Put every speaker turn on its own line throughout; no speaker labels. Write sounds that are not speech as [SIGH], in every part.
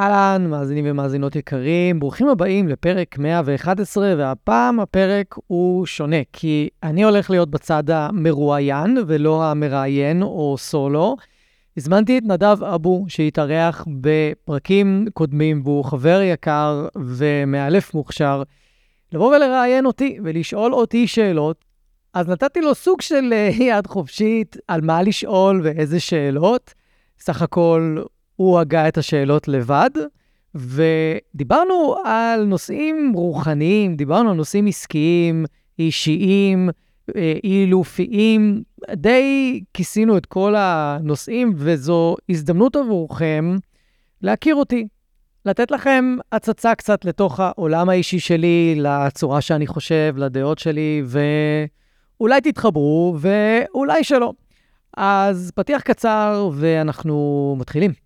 אהלן, מאזינים ומאזינות יקרים, ברוכים הבאים לפרק 111, והפעם הפרק הוא שונה, כי אני הולך להיות בצד המרואיין ולא המראיין או סולו. הזמנתי את נדב אבו, שהתארח בפרקים קודמים, והוא חבר יקר ומאלף מוכשר, לבוא ולראיין אותי ולשאול אותי שאלות. אז נתתי לו סוג של אה, יד חופשית על מה לשאול ואיזה שאלות. סך הכל הוא הגה את השאלות לבד, ודיברנו על נושאים רוחניים, דיברנו על נושאים עסקיים, אישיים, אה, אילופיים, די כיסינו את כל הנושאים, וזו הזדמנות עבורכם להכיר אותי, לתת לכם הצצה קצת לתוך העולם האישי שלי, לצורה שאני חושב, לדעות שלי, ואולי תתחברו ואולי שלא. אז פתיח קצר ואנחנו מתחילים.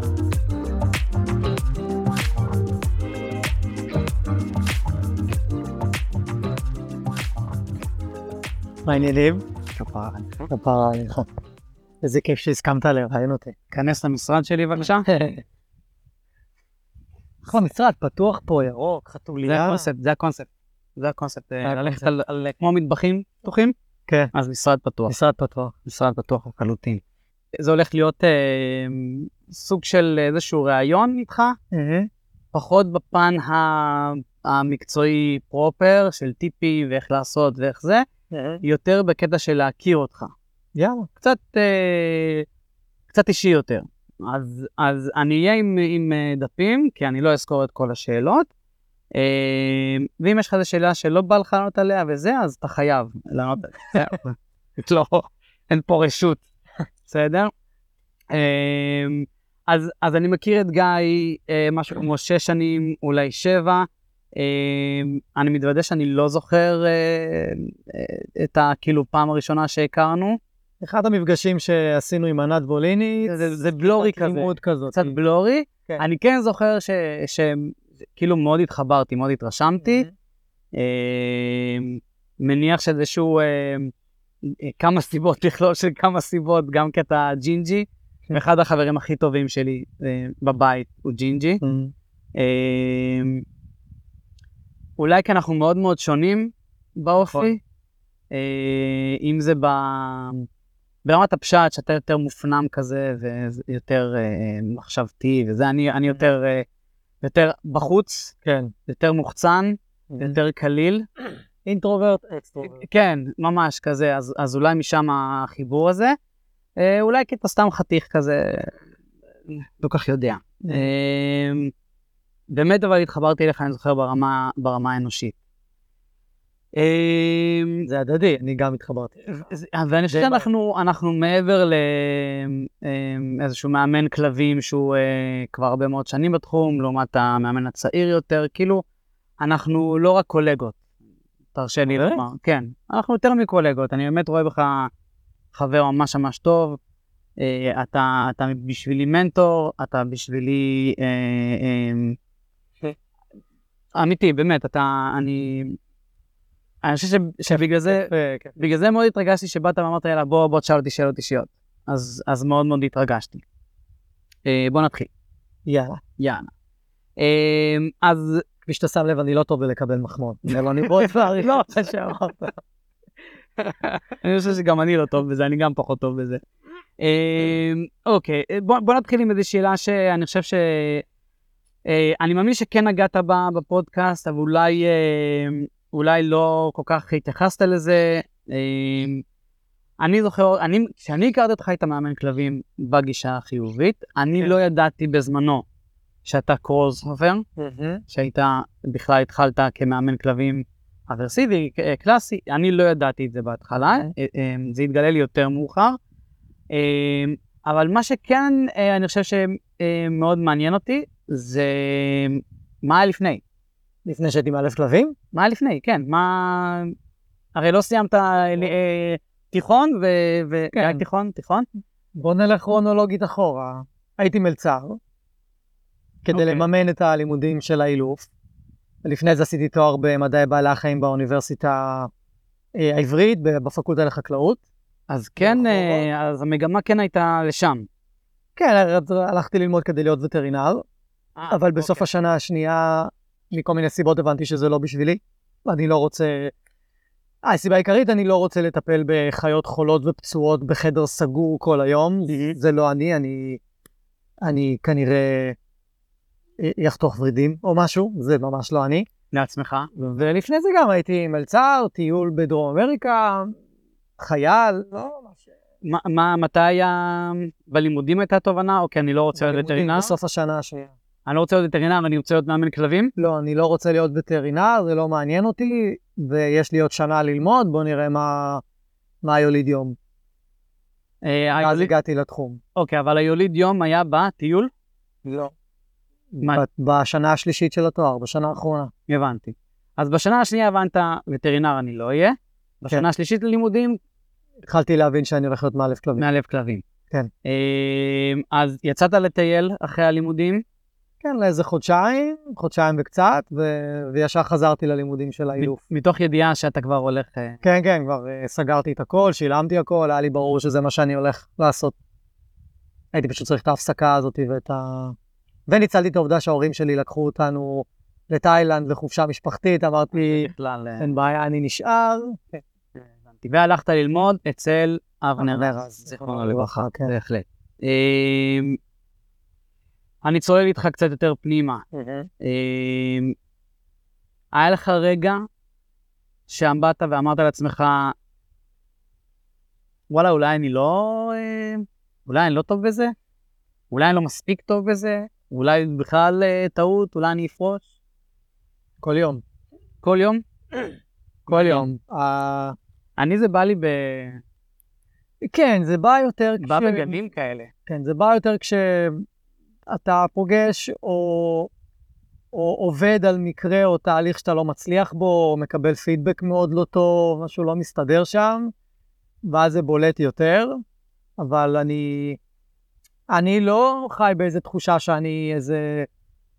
מה העניינים?
כפרה.
כפרה עליך. איזה כיף שהסכמת לראיין אותי.
כנס למשרד שלי בבקשה. [LAUGHS]
איך המשרד? פתוח פה, ירוק,
זה
חתוליה.
הקונספט, זה הקונספט. זה הקונספט, אה,
אה,
ללכת. על- על כמו מטבחים פתוחים,
כן.
אז משרד פתוח.
משרד פתוח.
משרד פתוח לחלוטין. זה הולך להיות אה, סוג של איזשהו ראיון איתך, פחות בפן המקצועי פרופר של טיפי ואיך לעשות ואיך זה, יותר בקטע של להכיר אותך.
יאללה.
קצת, אה, קצת אישי יותר. אז, אז אני אהיה עם, עם אה, דפים, כי אני לא אזכור את כל השאלות. אה, ואם יש לך איזו שאלה שלא בא לך לענות עליה וזה, אז אתה חייב לענות עליה. [LAUGHS] [LAUGHS] לא, אין פה רשות, בסדר? אה, אז, אז אני מכיר את גיא אה, משהו כמו שש שנים, אולי שבע. אה, אני מתוודה שאני לא זוכר אה, אה, את ה... כאילו פעם הראשונה שהכרנו.
אחד המפגשים שעשינו עם ענת בוליני,
זה, זה בלורי כזה,
לימוד כזאת.
קצת בלורי.
כן.
אני כן זוכר ש, שכאילו מאוד התחברתי, מאוד התרשמתי. אה, מניח שזה איזשהו אה, כמה סיבות, [LAUGHS] מכלול של כמה סיבות, גם קטע ג'ינג'י.
כן.
ואחד החברים הכי טובים שלי בבית הוא ג'ינג'י. אה, אולי כי אנחנו מאוד מאוד שונים
נכון.
באופי, אה, אם זה ב... ברמת הפשט, שאתה יותר מופנם כזה ויותר אה, מחשבתי וזה, אני, אני יותר, אה, יותר בחוץ,
כן.
יותר מוחצן, יותר קליל.
introvert, extrovert.
כן, ממש כזה, אז, אז אולי משם החיבור הזה. אה, אולי כי אתה סתם חתיך כזה, לך תדע. אה, באמת אבל התחברתי אליך, אני זוכר, ברמה, ברמה האנושית. אה,
זה הדדי, אני גם התחברתי.
זה- ואני חושב. שאנחנו אנחנו מעבר לאיזשהו מאמן כלבים שהוא אה, כבר הרבה מאוד שנים בתחום, לעומת המאמן הצעיר יותר, כאילו, אנחנו לא רק קולגות, תרשה לי
באמת?
לומר. כן, אנחנו יותר מקולגות, אני באמת רואה בך חבר ממש ממש טוב. אה, אתה, אתה בשבילי מנטור, אתה בשבילי... אה, אה, אמיתי, באמת, אתה, אני... אני חושב ש- שבגלל זה...
אה, כן.
בגלל זה מאוד התרגשתי שבאת ואמרת, יאללה, בוא, בוא תשאל אותי שאלות אישיות. אז, אז מאוד מאוד התרגשתי. אה, בוא נתחיל.
יאללה.
יאללה. אה, אז
כפי שאתה שם לב, אני לא טוב בלקבל מחמאות. אבל אני מאוד מעריך
לא,
את מה שאמרת.
אני חושב שגם אני לא טוב בזה, אני גם פחות טוב בזה. אה, אוקיי, בוא, נתחיל עם איזו שאלה שאני חושב ש... אני מאמין שכן נגעת בה בפודקאסט, אבל אולי, אה, אולי לא כל כך התייחסת לזה. אה, אני זוכר, אני, כשאני הכרתי אותך היית מאמן כלבים בגישה החיובית, אני
כן.
לא ידעתי בזמנו שאתה קרוז חופר, שהיית, בכלל התחלת כמאמן כלבים אברסיבי, קלאסי, אני לא ידעתי את זה בהתחלה,
אוקיי.
אה, אה, זה התגלה לי יותר מאוחר. אה, אבל מה שכן, אה, אני חושב שמאוד מעניין אותי, זה מה היה לפני.
לפני שהייתי מאלף כלבים?
מה היה לפני, כן, מה... הרי לא סיימת אה, תיכון ו... ו...
כן.
היה תיכון, תיכון?
בוא נלך כרונולוגית אחורה. הייתי מלצר, כדי
אוקיי.
לממן את הלימודים של האילוף. לפני זה עשיתי תואר במדעי בעלי החיים באוניברסיטה אה, העברית, בפקולטה לחקלאות.
אז כן. אה, אז המגמה כן הייתה לשם.
כן, הלכתי ללמוד כדי להיות וטרינר, אבל בסוף
אוקיי.
השנה השנייה, מכל מיני סיבות הבנתי שזה לא בשבילי. אני לא רוצה... אה, הסיבה העיקרית, אני לא רוצה לטפל בחיות חולות ופצועות בחדר סגור כל היום. זה לא אני, אני, אני כנראה יחתוך ורידים או משהו, זה ממש לא אני.
לעצמך.
ולפני זה גם הייתי מלצר, טיול בדרום אמריקה, חייל, לא ממש...
מה, מתי היה... בלימודים הייתה תובנה? אוקיי, אני לא רוצה להיות וטרינר.
בסוף השנה השנייה.
אני לא רוצה להיות וטרינר, אני רוצה להיות מאמן כלבים.
לא, אני לא רוצה להיות וטרינר, זה לא מעניין אותי, ויש לי עוד שנה ללמוד, בוא נראה מה, מה יוליד יום.
אה,
אז
היוליד-
הגעתי לתחום.
אוקיי, אבל היוליד יום היה בטיול?
לא.
מה?
בשנה השלישית של התואר, בשנה האחרונה.
הבנתי. אז בשנה השנייה הבנת, וטרינר אני לא אהיה. בשנה השלישית ללימודים,
התחלתי להבין שאני הולך להיות מאלף כלבים.
מאלף כלבים.
כן.
אה, אז יצאת לטייל אחרי הלימודים,
כן, לאיזה חודשיים, חודשיים וקצת, ו- וישר חזרתי ללימודים של האילוף.
מתוך ידיעה שאתה כבר הולך... אה,
כן, כן, כבר uh, סגרתי את הכל, שילמתי הכל, היה לי ברור שזה מה שאני הולך לעשות. הייתי פשוט צריך את ההפסקה הזאת ואת ה... וניצלתי את העובדה שההורים שלי לקחו אותנו לתאילנד לחופשה משפחתית, אמרתי,
בכלל... אה,
אין בעיה, אני נשאר.
הבנתי. והלכת ללמוד אצל אבנר זיכרונו לברכה,
כן.
בהחלט. אני צולל איתך קצת יותר פנימה. אה, היה לך רגע שעמדת ואמרת לעצמך, וואלה, אולי אני לא... אה, אולי אני לא טוב בזה? אולי אני לא מספיק טוב בזה? אולי בכלל אה, טעות? אולי אני אפרוש?
כל יום.
כל יום? [CLEARS THROAT]
כל יום. אה,
אני זה בא לי ב...
כן, זה בא יותר
בא בגנים כאלה.
כן, זה בא יותר כשאתה פוגש או, או עובד על מקרה או תהליך שאתה לא מצליח בו, או מקבל פידבק מאוד לא טוב, משהו לא מסתדר שם, ואז זה בולט יותר, אבל אני, אני לא חי באיזה תחושה שאני איזה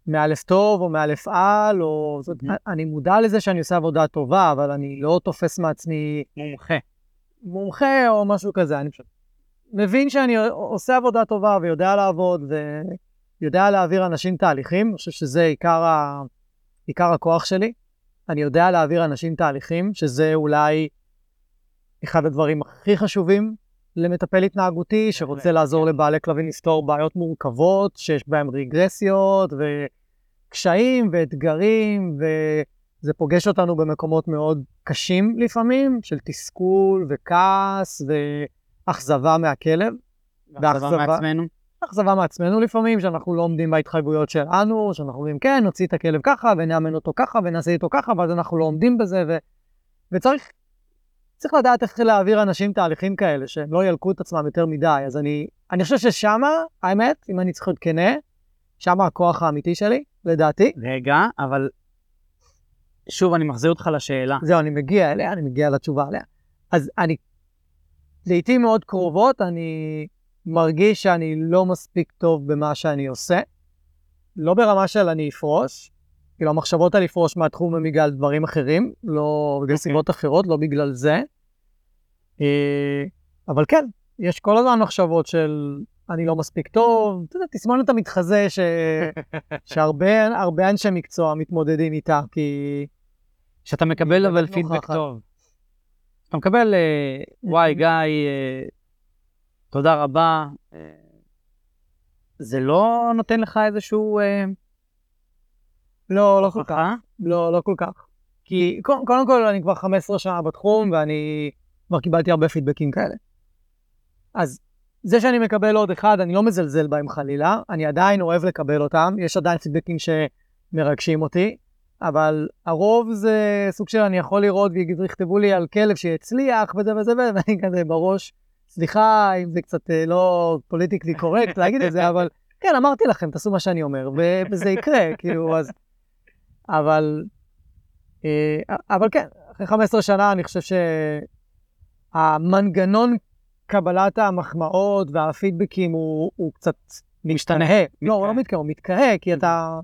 מאלף טוב או מאלף על, או... זאת. אני מודע לזה שאני עושה עבודה טובה, אבל אני לא תופס מעצמי
מומחה.
מומחה או משהו כזה, אני פשוט מבין שאני עושה עבודה טובה ויודע לעבוד ויודע להעביר אנשים תהליכים, אני חושב שזה עיקר, ה... עיקר הכוח שלי. אני יודע להעביר אנשים תהליכים, שזה אולי אחד הדברים הכי חשובים למטפל התנהגותי, שרוצה
בהחלט,
לעזור
כן.
לבעלי כלבים לפתור בעיות מורכבות, שיש בהם רגרסיות וקשיים ואתגרים, וזה פוגש אותנו במקומות מאוד קשים לפעמים, של תסכול וכעס ואכזבה מהכלב.
ואכזבה. מעצמנו.
אכזבה מעצמנו לפעמים, שאנחנו לא עומדים בהתחייבויות שלנו, שאנחנו אומרים, כן, נוציא את הכלב ככה, ונאמן אותו ככה, ונעשה איתו ככה, ואז אנחנו לא עומדים בזה, ו... וצריך צריך לדעת איך להעביר אנשים תהליכים כאלה, שהם לא ילקו את עצמם יותר מדי. אז אני, אני חושב ששמה, האמת, אם אני צריך להיות כנה, שמה הכוח האמיתי שלי, לדעתי.
רגע, אבל שוב, אני מחזיר אותך לשאלה.
זהו, אני מגיע אליה, אני מגיע לתשובה עליה. אז אני, לעיתים מאוד קרובות, אני מרגיש שאני לא מספיק טוב במה שאני עושה. לא ברמה של אני אפרוש, כאילו המחשבות על לפרוש מהתחום הם בגלל דברים אחרים, לא בגלל
אוקיי.
סיבות אחרות, לא בגלל זה. אה, אבל כן, יש כל הזמן מחשבות של אני לא מספיק טוב, אתה יודע, תסמונת המתחזה ש... [LAUGHS] שהרבה הרבה אנשי מקצוע מתמודדים איתה, כי...
שאתה מקבל אבל
באמת
פידבק. טוב. אתה מקבל, אה, וואי, גיא, אה, תודה רבה. אה, זה לא נותן לך איזשהו אה,
לא, לא כל כך. לא, לא כל כך. כי קודם כל אני כבר 15 שנה בתחום ואני כבר קיבלתי הרבה פידבקים כאלה. אז זה שאני מקבל עוד אחד, אני לא מזלזל בהם חלילה, אני עדיין אוהב לקבל אותם, יש עדיין פידבקים שמרגשים אותי, אבל הרוב זה סוג של אני יכול לראות ויכתבו לי על כלב שהצליח וזה וזה וזה, ואני כזה בראש, סליחה אם זה קצת אה, לא פוליטיקלי קורקט להגיד את זה, [LAUGHS] אבל כן, אמרתי לכם, תעשו מה שאני אומר, וזה יקרה, [LAUGHS] כאילו, אז... אבל... אה, אבל כן, אחרי 15 שנה אני חושב שהמנגנון קבלת המחמאות והפידבקים הוא, הוא קצת משתנה. לא, הוא לא מתקהה, הוא מתקהה, כי אתה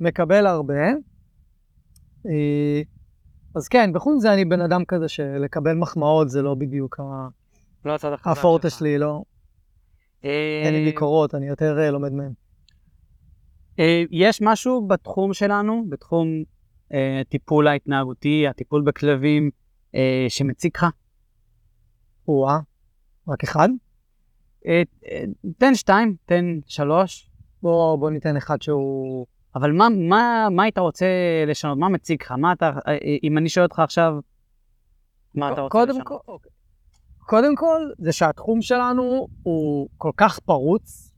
מקבל הרבה. אה, אז כן, בחוץ זה אני בן אדם כזה שלקבל מחמאות זה לא בדיוק
לא הצד החזק
הפורטה
שלך.
שלי, לא.
אה,
אין לי ביקורות, אני יותר אה, לומד מהם.
אה, יש משהו בתחום שלנו, בתחום הטיפול ההתנהגותי, הטיפול בכלבים, שמציק לך?
או-אה, רק אחד?
תן שתיים, תן שלוש,
בוא, בוא ניתן אחד שהוא...
אבל מה, מה, מה היית רוצה לשנות? מה מציק לך? מה אתה, אם אני שואל אותך עכשיו, מה אתה רוצה
קודם
לשנות?
כל, אוקיי. קודם כל, זה שהתחום שלנו הוא כל כך פרוץ,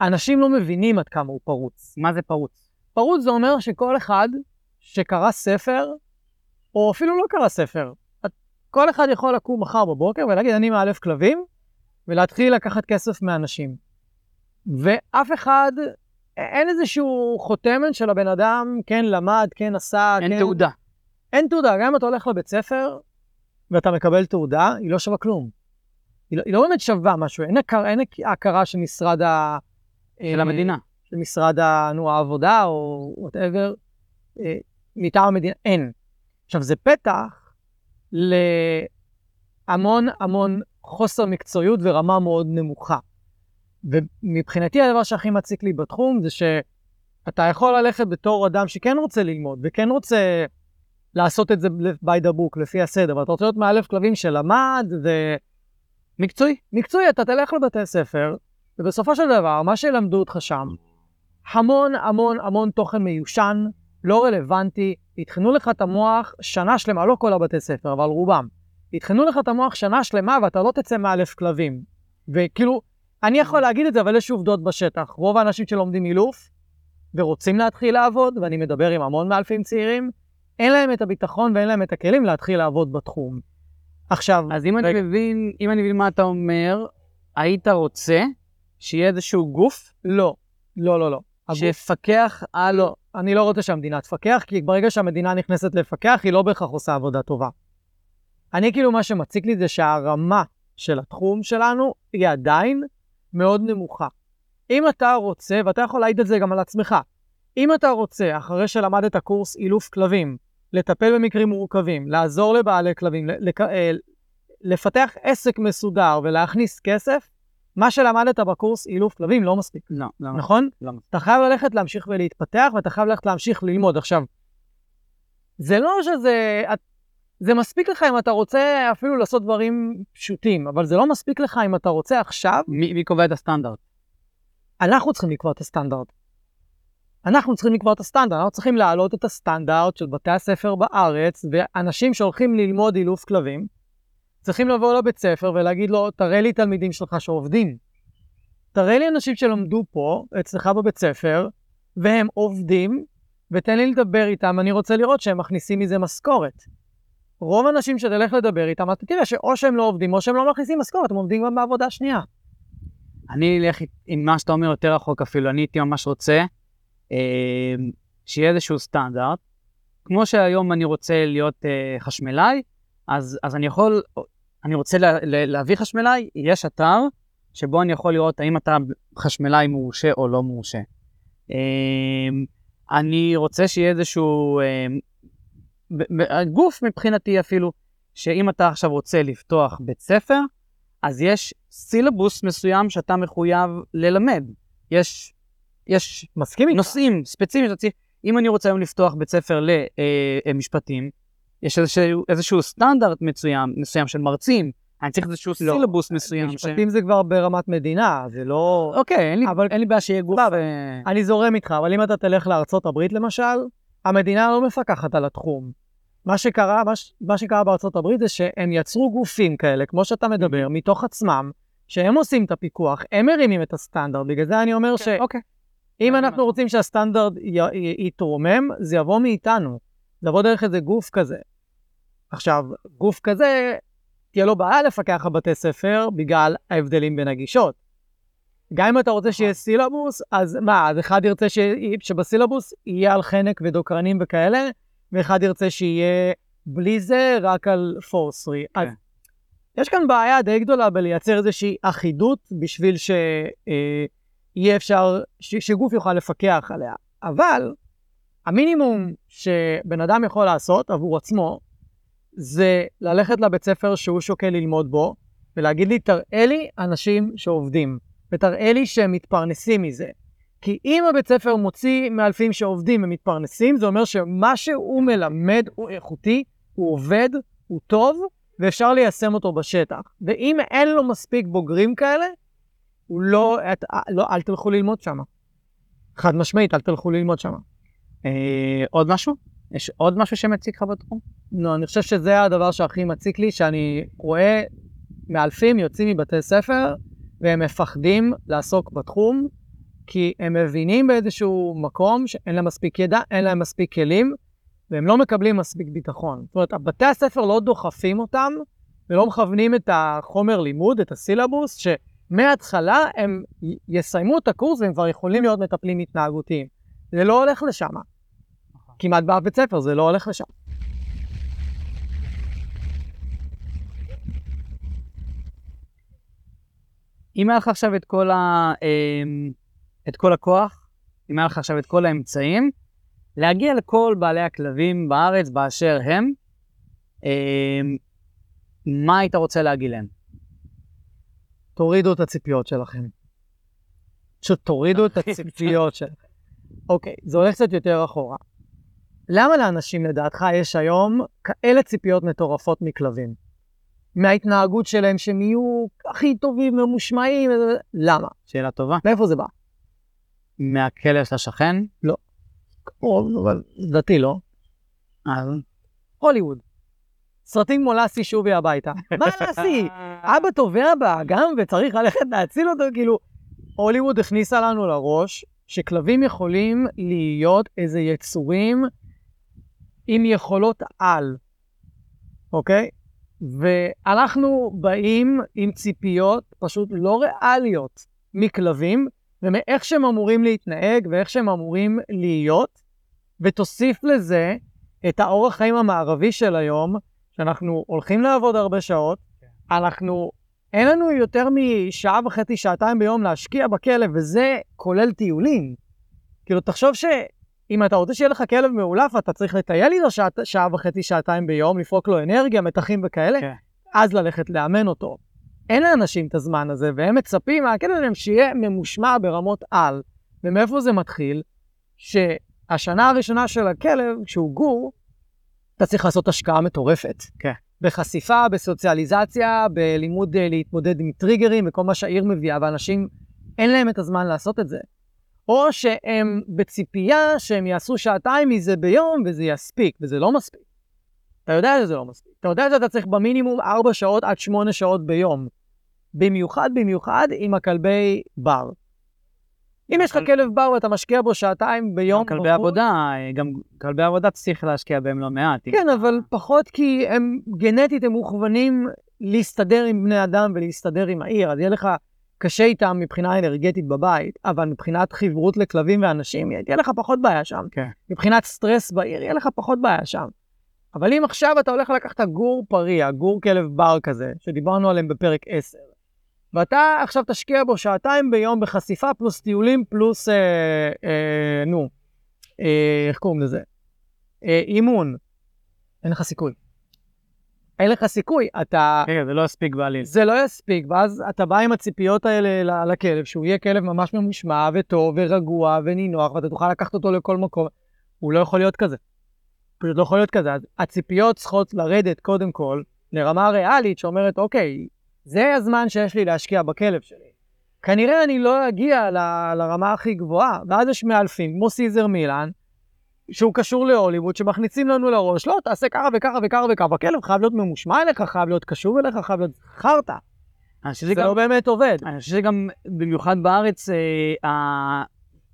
אנשים לא מבינים עד כמה הוא פרוץ.
מה זה פרוץ?
פרוץ זה אומר שכל אחד שקרא ספר, או אפילו לא קרא ספר, כל אחד יכול לקום מחר בבוקר ולהגיד, אני מאלף כלבים, ולהתחיל לקחת כסף מאנשים. ואף אחד, אין איזשהו חותמת של הבן אדם, כן למד, כן עשה,
אין
כן...
תעודה.
אין תעודה, גם אם אתה הולך לבית ספר ואתה מקבל תעודה, היא לא שווה כלום. היא לא, היא לא באמת שווה משהו, אין, הכר, אין הכרה של משרד ה...
של המדינה.
של משרד ה, נו, העבודה או whatever, מטעם המדינה, אין. עכשיו, זה פתח להמון המון חוסר מקצועיות ורמה מאוד נמוכה. ומבחינתי הדבר שהכי מציק לי בתחום זה שאתה יכול ללכת בתור אדם שכן רוצה ללמוד וכן רוצה לעשות את זה by the book, לפי הסדר, ואתה רוצה להיות מאלף כלבים שלמד
מקצועי.
ומקצועי, אתה תלך לבתי ספר, ובסופו של דבר, מה שילמדו אותך שם, המון המון המון תוכן מיושן, לא רלוונטי, יטחנו לך את המוח שנה שלמה, לא כל הבתי ספר, אבל רובם. יטחנו לך את המוח שנה שלמה ואתה לא תצא מאלף כלבים. וכאילו, אני יכול להגיד את זה, אבל יש עובדות בשטח. רוב האנשים שלומדים אילוף ורוצים להתחיל לעבוד, ואני מדבר עם המון מאלפים צעירים, אין להם את הביטחון ואין להם את הכלים להתחיל לעבוד בתחום. עכשיו,
אז אם אני
רגע.
מבין, אם אני מבין מה אתה אומר, היית רוצה שיהיה איזשהו גוף
לא, לא, לא, לא.
שיפקח על...
לא, אני לא רוצה שהמדינה תפקח, כי ברגע שהמדינה נכנסת לפקח, היא לא בהכרח עושה עבודה טובה. אני כאילו, מה שמציק לי זה שהרמה של התחום שלנו היא עדיין מאוד נמוכה. אם אתה רוצה, ואתה יכול להעיד את זה גם על עצמך, אם אתה רוצה, אחרי שלמדת קורס אילוף כלבים, לטפל במקרים מורכבים, לעזור לבעלי כלבים, לק- אה, לפתח עסק מסודר ולהכניס כסף, מה שלמדת בקורס אילוף כלבים לא מספיק,
לא, לא,
נכון?
לא.
אתה חייב ללכת להמשיך ולהתפתח, ואתה חייב ללכת להמשיך ללמוד. עכשיו, זה לא שזה... זה מספיק לך אם אתה רוצה אפילו לעשות דברים פשוטים, אבל זה לא מספיק לך אם אתה רוצה עכשיו,
מי מי קובע את הסטנדרט?
אנחנו צריכים לקבוע את הסטנדרט. אנחנו צריכים לקבוע את הסטנדרט, אנחנו צריכים להעלות את הסטנדרט של בתי הספר בארץ, ואנשים שהולכים ללמוד אילוף כלבים, צריכים לבוא לבית ספר ולהגיד לו, תראה לי תלמידים שלך שעובדים. תראה לי אנשים שלמדו פה, אצלך בבית ספר, והם עובדים, ותן לי לדבר איתם, אני רוצה לראות שהם מכניסים מזה משכורת. רוב האנשים שתלך לדבר איתם, אתה תראה שאו שהם לא עובדים, או שהם לא מכניסים משכורת, הם עובדים גם בעבודה שנייה.
אני אלך עם מה שאתה אומר יותר רחוק אפילו, אני הייתי ממש רוצה שיהיה איזשהו סטנדרט. כמו שהיום אני רוצה להיות אה, חשמלאי, אז, אז אני יכול, אני רוצה לה, לה, להביא חשמלאי, יש אתר שבו אני יכול לראות האם אתה חשמלאי מורשה או לא מורשה. אה, אני רוצה שיהיה איזשהו ב- גוף מבחינתי אפילו, שאם אתה עכשיו רוצה לפתוח בית ספר, אז יש סילבוס מסוים שאתה מחויב ללמד. יש, יש
מסכים איתך?
נושאים ספציפיים שאתה צריך, אם אני רוצה היום לפתוח בית ספר למשפטים, יש איזשהו, איזשהו סטנדרט מסוים, מסוים של מרצים, אני צריך איזשהו
לא.
סילבוס מסוים. ש...
משפטים זה כבר ברמת מדינה, זה לא...
אוקיי, אין לי,
אבל-
אין לי בעיה שיהיה גוף.
סבבה.
אה,
אני זורם איתך, אבל אם אתה תלך לארצות הברית למשל, המדינה לא מפקחת על התחום. מה שקרה, מה, ש- מה שקרה בארצות הברית זה שהם יצרו גופים כאלה, כמו שאתה מדבר, מתוך עצמם, שהם עושים את הפיקוח, הם מרימים את הסטנדרט, בגלל זה אני אומר שאם
אוקיי.
אנחנו רוצים שהסטנדרט יתרומם, זה יבוא מאיתנו, זה יבוא דרך איזה גוף כזה. עכשיו, גוף כזה, תהיה לו בעיה לפקח על בתי ספר בגלל ההבדלים בין הגישות. גם אם אתה רוצה שיהיה סילבוס, אז מה, אז אחד ירצה ש... שבסילבוס יהיה על חנק ודוקרנים וכאלה, ואחד ירצה שיהיה בלי זה, רק על פורסרי.
כן.
אז יש כאן בעיה די גדולה בלייצר איזושהי אחידות בשביל שיהיה אפשר, ש... שגוף יוכל לפקח עליה. אבל המינימום שבן אדם יכול לעשות עבור עצמו, זה ללכת לבית ספר שהוא שוקל ללמוד בו, ולהגיד לי, תראה לי אנשים שעובדים, ותראה לי שהם מתפרנסים מזה. כי אם הבית ספר מוציא מאלפים שעובדים ומתפרנסים, זה אומר שמה שהוא מלמד הוא איכותי, הוא עובד, הוא טוב, ואפשר ליישם אותו בשטח. ואם אין לו מספיק בוגרים כאלה, הוא לא, את, לא אל תלכו ללמוד שם. חד משמעית, אל תלכו ללמוד שם.
אה, עוד משהו? יש עוד משהו שמציק לך בתחום?
לא, אני חושב שזה הדבר שהכי מציק לי, שאני רואה מאלפים יוצאים מבתי ספר, והם מפחדים לעסוק בתחום, כי הם מבינים באיזשהו מקום שאין להם מספיק ידע, אין להם מספיק כלים, והם לא מקבלים מספיק ביטחון. זאת אומרת, בתי הספר לא דוחפים אותם, ולא מכוונים את החומר לימוד, את הסילבוס, שמההתחלה הם יסיימו את הקורס והם כבר יכולים להיות מטפלים התנהגותיים. זה לא הולך לשם. כמעט באף בית ספר זה לא הולך לשם.
אם היה לך עכשיו את כל, ה, אמ, את כל הכוח, אם היה לך עכשיו את כל האמצעים, להגיע לכל בעלי הכלבים בארץ באשר הם, אמ, מה היית רוצה להגיד להם?
תורידו את הציפיות שלכם. פשוט תורידו את הציפיות שלכם. אוקיי, זה הולך קצת יותר אחורה. למה לאנשים לדעתך יש היום כאלה ציפיות מטורפות מכלבים? מההתנהגות שלהם שהם יהיו הכי טובים וממושמעים, וזה- למה?
שאלה טובה.
מאיפה זה בא?
מהכלב של השכן?
או, אבל לדעתי לא.
אז...
הוליווד. סרטים כמו לאסי שובי הביתה. [LAUGHS] מה לאסי? אבא טובע באגם וצריך ללכת להציל אותו, כאילו, הוליווד הכניסה לנו לראש שכלבים יכולים להיות איזה יצורים עם יכולות על, אוקיי? ואנחנו באים עם ציפיות פשוט לא ריאליות מכלבים, ומאיך שהם אמורים להתנהג ואיך שהם אמורים להיות, ותוסיף לזה את האורח חיים המערבי של היום, שאנחנו הולכים לעבוד הרבה שעות, אנחנו, אין לנו יותר משעה וחצי, שעתיים ביום להשקיע בכלב, וזה כולל טיולים. כאילו, תחשוב שאם אתה רוצה שיהיה לך כלב מאולף, אתה צריך לטייל איתו שעה, שעה וחצי, שעתיים ביום, לפרוק לו אנרגיה, מתחים וכאלה,
כן.
אז ללכת לאמן אותו. אין לאנשים את הזמן הזה, והם מצפים מהכלב שלהם שיהיה ממושמע ברמות על. ומאיפה זה מתחיל? שהשנה הראשונה של הכלב, כשהוא גור, אתה צריך לעשות השקעה מטורפת.
כן.
בחשיפה, בסוציאליזציה, בלימוד אה, להתמודד עם טריגרים וכל מה שהעיר מביאה, ואנשים, אין להם את הזמן לעשות את זה. או שהם בציפייה שהם יעשו שעתיים מזה ביום וזה יספיק, וזה לא מספיק. אתה יודע שזה לא מספיק. אתה יודע שאתה צריך במינימום 4 שעות עד 8 שעות ביום. במיוחד, במיוחד עם הכלבי בר. אם יש לך
אבל-
כלב בר ואתה משקיע בו שעתיים ביום...
כלבי עבודה, גם כלבי עבודה צריך להשקיע בהם לא מעט.
כן, אבל פחות כי הם גנטית, הם מוכוונים להסתדר עם בני אדם ולהסתדר עם העיר, אז יהיה לך קשה איתם מבחינה אנרגטית בבית, אבל מבחינת חברות לכלבים ואנשים, תהיה לך פחות בעיה שם.
כן.
מבחינת סטרס בעיר, יהיה לך פחות בעיה שם. אבל אם עכשיו אתה הולך לקחת גור פריע, גור כלב בר כזה, שדיברנו עליהם בפרק 10, ואתה עכשיו תשקיע בו שעתיים ביום בחשיפה פלוס טיולים פלוס, אה, אה, נו, אה, איך קוראים לזה? אה, אימון. אין לך סיכוי. אין לך סיכוי, אתה...
רגע, זה לא יספיק בעליל.
זה לא יספיק, ואז אתה בא עם הציפיות האלה לכלב, שהוא יהיה כלב ממש ממושמע וטוב ורגוע ונינוח, ואתה תוכל לקחת אותו לכל מקום. הוא לא יכול להיות כזה. פשוט לא יכול להיות כזה. אז הציפיות צריכות לרדת קודם כל לרמה ריאלית שאומרת, אוקיי, זה הזמן שיש לי להשקיע בכלב שלי. כנראה אני לא אגיע ל- לרמה הכי גבוהה, ואז יש מאלפים, כמו סיזר מילן, שהוא קשור להוליווד, שמכניסים לנו לראש, לא, תעשה ככה וככה וככה וככה, הכלב חייב להיות ממושמע אליך, חייב להיות קשור אליך, חייב להיות חרטא.
אני
זה
שגם-
לא באמת עובד.
אני חושב שגם, במיוחד בארץ, אה, ה-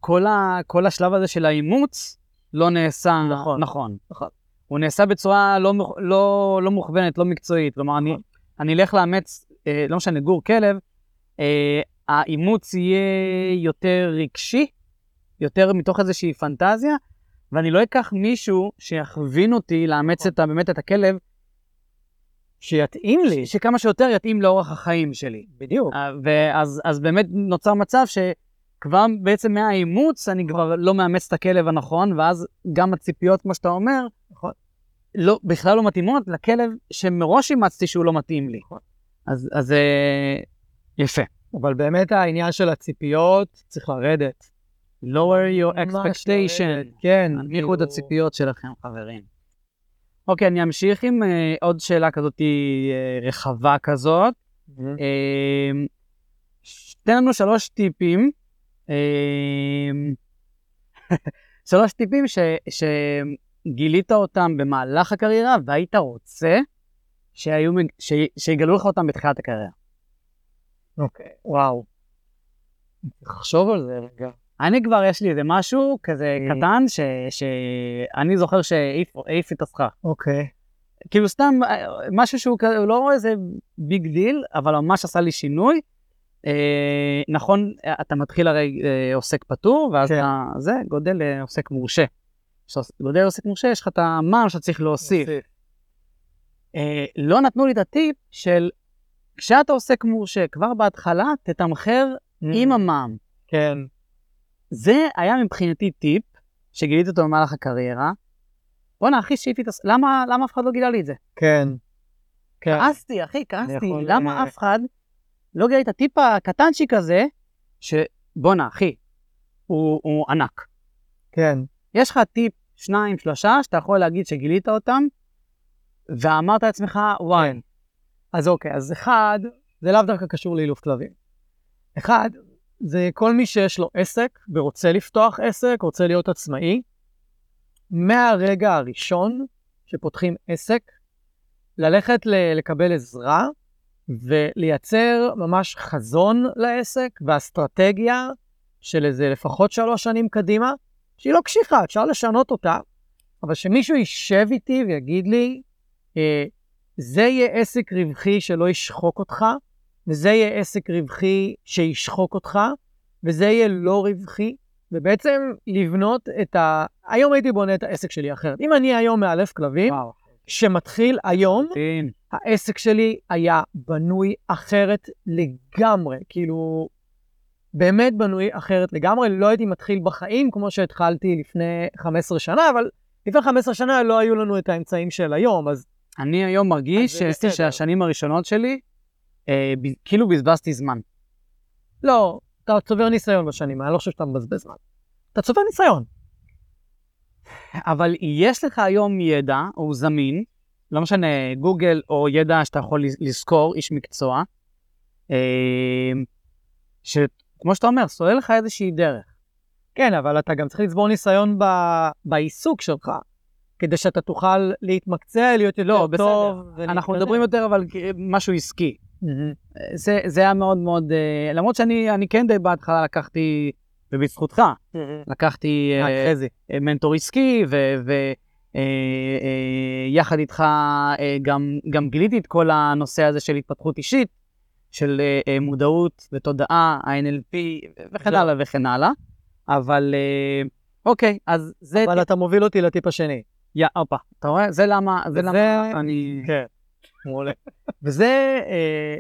כל ה- כל השלב הזה של האימוץ לא נעשה
נכון.
נכון.
נכון.
הוא נעשה בצורה לא לא לא מוכוונת, לא מקצועית. כלומר, אני-
נכון.
אני אלך לאמץ, אה, לא משנה, גור כלב, אה, האימוץ יהיה יותר רגשי, יותר מתוך איזושהי פנטזיה, ואני לא אקח מישהו שיכווין אותי לאמץ. את באמת את הכלב,
שיתאים לי.
ש- שכמה שיותר יתאים לאורח החיים שלי.
בדיוק.
אה, ואז אז באמת נוצר מצב שכבר בעצם מהאימוץ אני כבר לא מאמץ את הכלב הנכון, ואז גם הציפיות, כמו שאתה אומר,
נכון.
לא, בכלל לא מתאימות לכלב שמראש אימצתי שהוא לא מתאים לי.
נכון.
אז, אז אה, יפה.
אבל באמת העניין של הציפיות צריך לרדת.
lower your expectation.
כן.
הנמיכו את
כאילו-
הציפיות שלכם, חברים. אוקיי, אני אמשיך עם אה, עוד שאלה כזאת אה, רחבה כזאת. אמ, ש- תן לנו שלוש טיפים, אמ, שלוש טיפים ש, שגילית אותם במהלך הקריירה והיית רוצה שהיו, ש, שיגלו לך אותם בתחילת הקריירה.
אוקיי, וואו. לחשוב על זה רגע.
אני כבר, יש לי איזה משהו כזה
Mm.
קטן ש, שאני זוכר שהעיף העיף את הסכך.
אוקיי.
כאילו סתם אה, משהו שהוא כזה, לא איזה big deal, אבל ממש עשה לי שינוי. אה, נכון, אה, אתה מתחיל הרי אה, עוסק פטור, ואז
כן.
אתה, זה, גודל לעוסק מורשה. כשאתה גודל לעוסק מורשה, יש לך את המע"מ שאתה צריך להוסיף. אה, לא נתנו לי את הטיפ של כשאתה עוסק מורשה, כבר בהתחלה תתמחר עם המע"מ.
כן.
זה היה מבחינתי טיפ שגיליתי אותו במהלך הקריירה. בואנה, אחי, שהייתי את הס... למה, למה אף אחד לא גילה לי את זה?
כן. כן.
כעסתי, אחי, כעסתי. למה
אה.
אף אחד לא גילה את הטיפ הקטנצ'יק הזה, שבואנה, אחי, הוא, הוא ענק.
כן.
יש לך טיפ, שניים, שלושה, שאתה יכול להגיד שגילית אותם, ואמרת לעצמך, וואי,
אז אוקיי, אז אחד, זה לאו דווקא קשור לאילוף כלבים. אחד, זה כל מי שיש לו עסק ורוצה לפתוח עסק, רוצה להיות עצמאי, מהרגע הראשון שפותחים עסק, ללכת לקבל עזרה ולייצר ממש חזון לעסק ואסטרטגיה של איזה לפחות שלוש שנים קדימה, שהיא לא קשיחה, אפשר לשנות אותה, אבל שמישהו יישב איתי ויגיד לי, זה יהיה עסק רווחי שלא ישחוק אותך, וזה יהיה עסק רווחי שישחוק אותך, וזה יהיה לא רווחי, ובעצם לבנות את ה... היום הייתי בונה את העסק שלי אחרת. אם אני היום מאלף כלבים,
וואו.
שמתחיל היום,
מדהים.
העסק שלי היה בנוי אחרת לגמרי, כאילו, באמת בנוי אחרת לגמרי. לא הייתי מתחיל בחיים כמו שהתחלתי לפני 15 שנה, אבל לפני 15 שנה לא היו לנו את האמצעים של היום, אז
אני היום מרגיש
אז זה
ש-
בסדר.
שהשנים הראשונות שלי, אה, ב- כאילו בזבזתי זמן.
לא, אתה צובר ניסיון בשנים אני לא חושב שאתה מבזבז זמן. אתה צובר ניסיון.
אבל יש לך היום ידע, הוא זמין, לא משנה, גוגל או ידע שאתה יכול לז- לזכור, איש מקצוע, אה, שכמו שאתה אומר, סולל לך איזושהי דרך.
כן, אבל אתה גם צריך לצבור ניסיון ב... בעיסוק שלך, כדי שאתה תוכל להתמקצע, להיות יותר
לא,
טוב.
בסדר. אנחנו מדברים יותר אבל משהו עסקי.
מהמם.
זה, זה היה מאוד מאוד, אה, למרות שאני אני כן די בהתחלה לקחתי, ובזכותך, לקחתי אה,
חזי.
אה, מנטור עסקי, ויחד איתך אה, גם, גם גיליתי את כל הנושא הזה של התפתחות אישית, של מודעות ותודעה, ה-NLP וכן. הלאה וכן הלאה. אבל אוקיי, אז זה...
אבל אתה מוביל אותי לטיפ השני.
יא, הופה, אתה רואה? זה למה, זה למה אני...
כן, [LAUGHS] מעולה. וזה אה,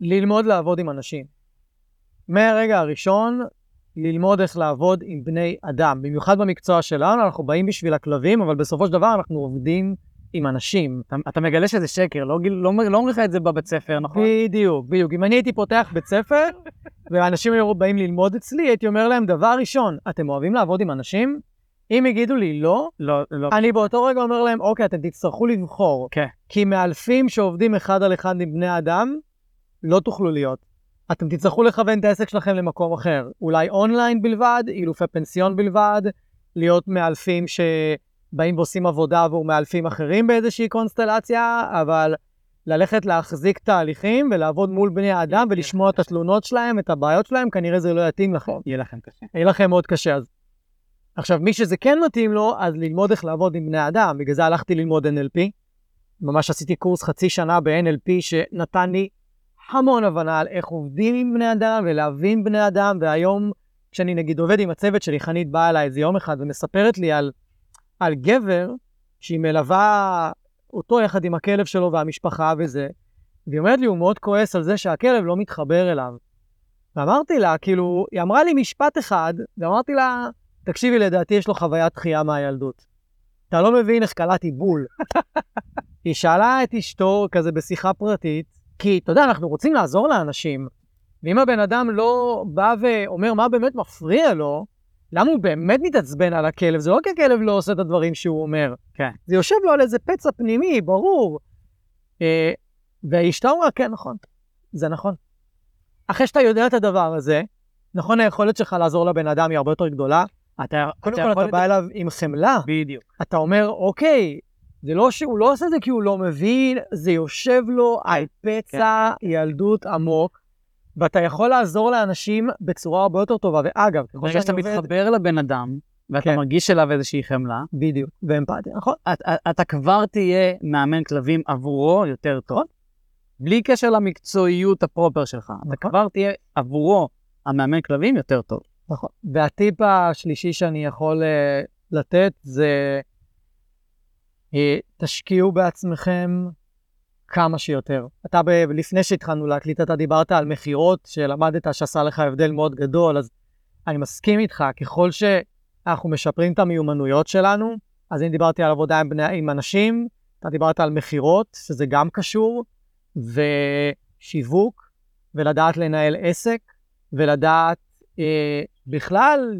ללמוד לעבוד עם אנשים. מהרגע הראשון, ללמוד איך לעבוד עם בני אדם. במיוחד במקצוע שלנו, אנחנו באים בשביל הכלבים, אבל בסופו של דבר אנחנו עובדים עם אנשים.
אתה, אתה מגלה שזה שקר, לא, לא, אומר- לא אומרים לך את זה בבית ספר, נכון?
בדיוק, בדיוק. אם אני הייתי פותח בית ספר, [LAUGHS] ואנשים היו באים ללמוד אצלי, הייתי אומר להם, דבר ראשון, אתם אוהבים לעבוד עם אנשים? אם יגידו לי לא,
לא, לא.
אני באותו רגע אומר להם, אוקיי, אתם תצטרכו לבחור.
כן.
כי מאלפים שעובדים אחד על אחד עם בני אדם, לא תוכלו להיות. אתם תצטרכו לכוון את העסק שלכם למקום אחר. אולי אונליין בלבד, אילופי פנסיון בלבד, להיות מאלפים שבאים ועושים עבודה עבור מאלפים אחרים באיזושהי קונסטלציה, אבל ללכת להחזיק תהליכים ולעבוד מול בני האדם ולשמוע את התלונות שלהם, את הבעיות שלהם, כנראה זה לא יתאים לכם.
יהיה לכם קשה.
יהיה לכם מאוד קשה אז. עכשיו, מי שזה כן מתאים לו, אז ללמוד איך לעבוד עם בני אדם. בגלל זה הלכתי ללמוד NLP. ממש עשיתי קורס חצי שנה ב-NLP שנתן לי המון הבנה על איך עובדים עם בני אדם ולהבין בני אדם, והיום כשאני נגיד עובד עם הצוות שלי, חנית באה אליי איזה יום אחד ומספרת לי על, על גבר שהיא מלווה אותו יחד עם הכלב שלו והמשפחה וזה, והיא אומרת לי, הוא מאוד כועס על זה שהכלב לא מתחבר אליו. ואמרתי לה, כאילו, היא אמרה לי משפט אחד, ואמרתי לה, תקשיבי, לדעתי יש לו חוויית דחייה מהילדות. אתה לא מבין איך קלעתי בול. [LAUGHS] היא שאלה את אשתו כזה בשיחה פרטית, כי אתה יודע, אנחנו רוצים לעזור לאנשים, ואם הבן אדם לא בא ואומר מה באמת מפריע לו, למה הוא באמת מתעצבן על הכלב? זה לא כי הכלב לא עושה את הדברים שהוא אומר.
כן.
זה יושב לו על איזה פצע פנימי, ברור. אה, ואשתו אמרה, כן, נכון, זה נכון. אחרי שאתה יודע את הדבר הזה, נכון, היכולת שלך לעזור לבן אדם היא הרבה יותר גדולה.
אתה,
קודם
אתה
כל, אתה בא אליו עם חמלה.
בדיוק.
אתה אומר, אוקיי, זה לא שהוא לא עושה את זה כי הוא לא מבין, זה יושב לו על פצע ילדות עמוק, ואתה יכול לעזור לאנשים בצורה הרבה יותר טובה. ואגב, ככל
שאתה
עובד...
מתחבר לבן אדם, ואתה
כן.
מרגיש אליו איזושהי חמלה,
בדיוק, ואמפתיה, נכון?
אתה, אתה כבר תהיה מאמן כלבים עבורו יותר טוב, בלי קשר למקצועיות הפרופר שלך. אתה
נכון.
כבר תהיה עבורו המאמן כלבים יותר טוב.
נכון. והטיפ השלישי שאני יכול uh, לתת זה, uh, תשקיעו בעצמכם כמה שיותר. אתה, ב- לפני שהתחלנו להקליט, אתה דיברת על מכירות, שלמדת שעשה לך הבדל מאוד גדול, אז אני מסכים איתך, ככל שאנחנו משפרים את המיומנויות שלנו, אז אני דיברתי על עבודה עם, בני, עם אנשים, אתה דיברת על מכירות, שזה גם קשור, ושיווק, ולדעת לנהל עסק, ולדעת בכלל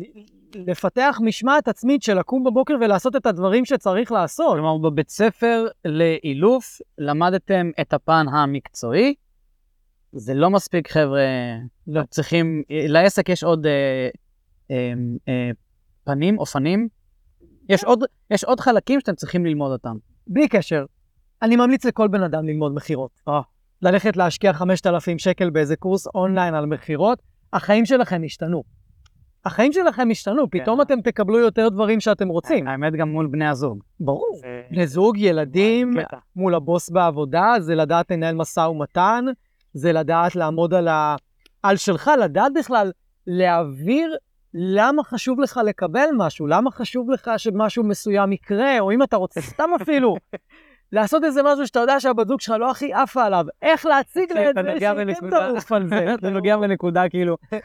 לפתח משמעת עצמית של לקום בבוקר ולעשות את הדברים שצריך לעשות.
כלומר, בבית ספר לאילוף למדתם את הפן המקצועי. זה לא מספיק, חבר'ה. לא. צריכים, לעסק יש עוד אה, אה, אה, פנים, אופנים. יש עוד, יש עוד חלקים שאתם צריכים ללמוד אותם.
בלי קשר, אני ממליץ לכל בן אדם ללמוד מכירות.
אה.
ללכת להשקיע 5,000 שקל באיזה קורס אונליין על מכירות, החיים שלכם ישתנו. החיים שלכם ישתנו, פתאום אתם תקבלו יותר דברים שאתם רוצים.
האמת גם מול בני הזוג.
ברור. בני זוג, ילדים. מול הבוס בעבודה, זה לדעת לנהל משא ומתן, זה לדעת לעמוד על, ה... על שלך, לדעת בכלל להעביר למה חשוב לך לקבל משהו, למה חשוב לך שמשהו מסוים יקרה, או אם אתה רוצה סתם אפילו, [LAUGHS] לעשות איזה משהו שאתה יודע שהבת זוג שלך לא הכי עפה עליו, איך להציג לה את זה שהיא כן. תעוף על זה. [LAUGHS]
אתה נוגע בנקודה כאילו, [LAUGHS] אמ,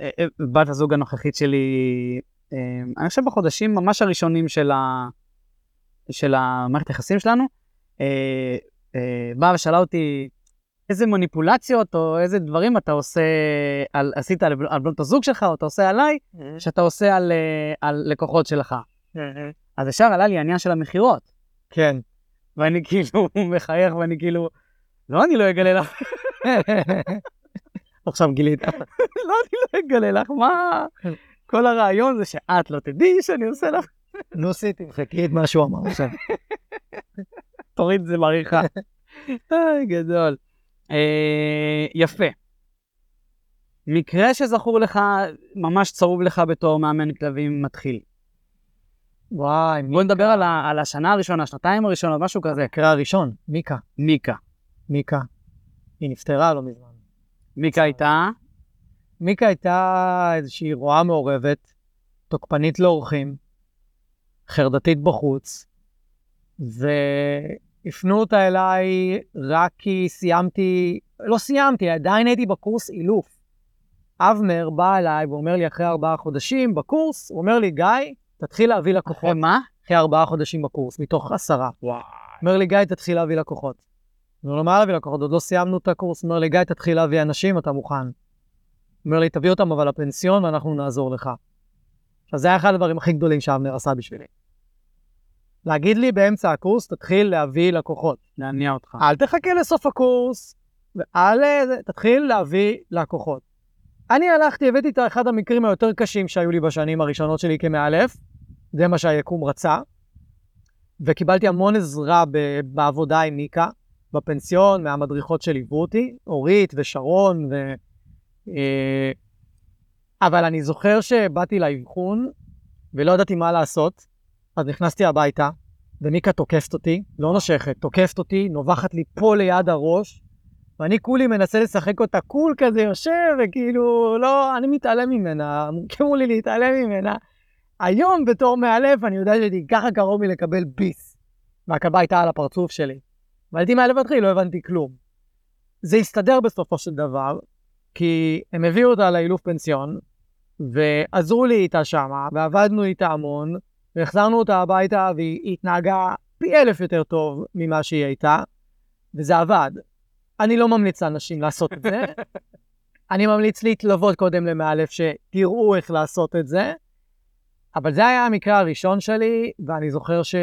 אה, אה, בת הזוג הנוכחית שלי, אמ, אני חושב בחודשים ממש הראשונים של המערכת היחסים שלנו, אה, אה, באה ושאלה אותי, איזה מניפולציות או איזה דברים אתה עושה, על, עשית על, על בנות הזוג שלך, או אתה עושה עליי, שאתה עושה על, על לקוחות שלך. אז ישר עלה לי העניין של המכירות,
כן.
ואני כאילו [LAUGHS] מחייך, ואני כאילו, לא, אני לא אגלה לך, [LAUGHS]
עכשיו גילית. [LAUGHS]
לא, אני לא אגלה לך, מה? כל הרעיון זה שאת לא תדעי שאני עושה לך,
נוסי, תמחקי את מה שהוא אמר עכשיו.
תוריד את זה בעריכה. איי, גדול. אה, יפה. מקרה שזכור לך, ממש צרוב לך בתור מאמן כלבים מתחיל.
וואי,
בוא נדבר על, ה, על השנה הראשונה, השנתיים הראשונות, משהו כזה.
המקרה הראשון, מיקה.
מיקה.
מיקה. היא נפטרה לא מזמן.
מיקה הייתה,
מיקה הייתה איזושהי רועה מעורבת, תוקפנית לאורחים, חרדתית בחוץ, והפנו אותה אליי רק כי סיימתי, לא סיימתי, עדיין הייתי בקורס אילוף. אבנר בא אליי ואומר לי אחרי ארבעה חודשים בקורס, הוא אומר לי, גיא, תתחיל להביא לקוחות.
אחרי מה?
אחרי ארבעה חודשים בקורס, מתוך עשרה.
וואי.
אומר לי, גיא, תתחיל להביא לקוחות. אומר לו, מה להביא לקוחות? עוד לא סיימנו את הקורס. אומר לי, גיא, תתחיל להביא אנשים, אתה מוכן. אומר לי, תביא אותם אבל לפנסיון ואנחנו נעזור לך. עכשיו, זה היה אחד הדברים הכי גדולים שאבנר עשה בשבילי. להגיד לי באמצע הקורס, תתחיל להביא לקוחות.
להניע אותך.
אל תחכה לסוף הקורס, ואל... אה, תתחיל להביא לקוחות. אני הלכתי, הבאתי את אחד המקרים היותר קשים שהיו לי בשנים הראשונות שלי כמאלף, זה מה שהיקום רצה, וקיבלתי המון עזרה ב- בעבודה עם מיקה. בפנסיון מהמדריכות שליוו אותי, אורית ושרון, ו... אה, אבל אני זוכר שבאתי לאבחון ולא ידעתי מה לעשות, אז נכנסתי הביתה, ומיקה תוקפת אותי, לא נושכת, תוקפת אותי, נובחת לי פה ליד הראש, ואני כולי מנסה לשחק אותה קול כזה, יושב, וכאילו, לא, אני מתעלם ממנה, אמרו לי להתעלם ממנה. היום בתור מאלף, אני יודע שהייתי ככה קרוב מלקבל ביס, והכלבה הייתה על הפרצוף שלי. והייתי מאלף מתחיל, לא הבנתי כלום. זה הסתדר בסופו של דבר, כי הם הביאו אותה לאילוף פנסיון, ועזרו לי איתה שמה, ועבדנו איתה המון, והחזרנו אותה הביתה, והיא התנהגה פי אלף יותר טוב ממה שהיא הייתה, וזה עבד. אני לא ממליץ לאנשים לעשות את זה. [LAUGHS] אני ממליץ להתלוות קודם למאלף שתראו איך לעשות את זה. אבל זה היה המקרה הראשון שלי, ואני זוכר ש...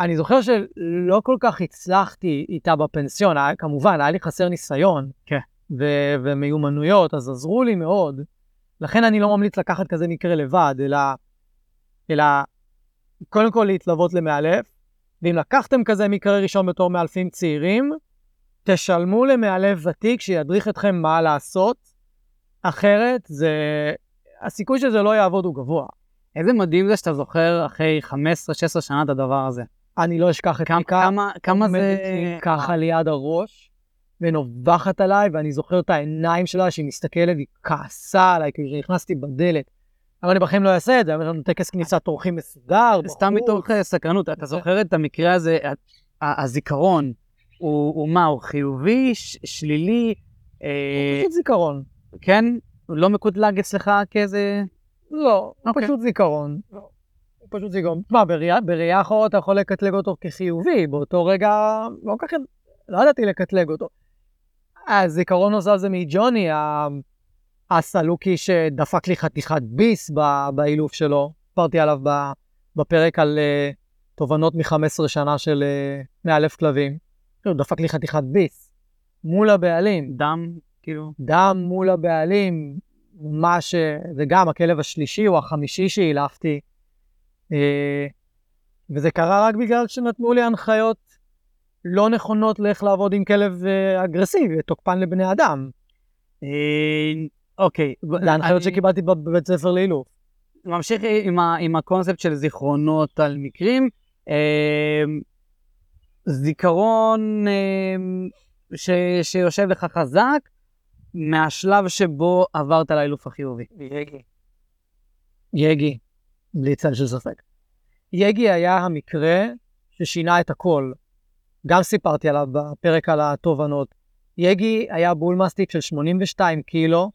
אני זוכר שלא כל כך הצלחתי איתה בפנסיון, היה, כמובן, היה לי חסר ניסיון
כן.
ו- ומיומנויות, אז עזרו לי מאוד. לכן אני לא ממליץ לקחת כזה מקרה לבד, אלא, אלא קודם כל להתלוות למאלף, ואם לקחתם כזה מקרה ראשון בתור מאלפים צעירים, תשלמו למאלף ותיק שידריך אתכם מה לעשות, אחרת זה... הסיכוי שזה לא יעבוד הוא גבוה.
איזה מדהים זה שאתה זוכר אחרי 15-16 שנה את הדבר הזה.
אני לא אשכח את
כמה, כמה, כמה זה...
ככה ליד הראש, ונובחת עליי, ואני זוכר את העיניים שלה שהיא מסתכלת והיא כעסה עליי, כאילו נכנסתי בדלת. אבל אני בחיים לא אעשה את זה, אבל לנו טקס כניסת אורחים מסודר,
סתם. מתוך אה, סקרנות, אתה זוכר את המקרה הזה, ה- ה- הזיכרון, הוא, הוא מה, הוא חיובי, שלילי, אה,
פשוט זיכרון.
כן? הוא לא מקוטלג אצלך כאיזה...
לא,
אוקיי.
פשוט זיכרון. הוא פשוט זיכרון. מה, בראייה- בראייה אחרת אתה יכול לקטלג אותו כחיובי, באותו רגע לא כל כך, לא ידעתי לקטלג אותו. הזיכרון נוסף זה מג'וני, ה- הסלוקי שדפק לי חתיכת ביס ב- באילוף שלו. סיפרתי עליו ב- בפרק על אה, תובנות מ-15 שנה של מאלף כלבים. הוא דפק לי חתיכת ביס מול הבעלים.
דם, כאילו...
דם מול הבעלים, מה ש... זה גם הכלב השלישי או החמישי שהילפתי. אה, וזה קרה רק בגלל שנתנו לי הנחיות לא נכונות לאיך לעבוד עם כלב אה, אגרסיבי, תוקפן לבני אדם.
אה, אוקיי.
זה ההנחיות
אני
שקיבלתי בב- בבית ספר לאילוף.
ממשיך עם, ה, עם הקונספט של זיכרונות על מקרים. אה, זיכרון אה, ש, שיושב לך חזק מהשלב שבו עברת לאילוף החיובי.
יגי. יגי, בלי צל של ספק. יגי היה המקרה ששינה את הכל. גם סיפרתי עליו בפרק על התובנות. יגי היה בולמסטיק של 82 קילו,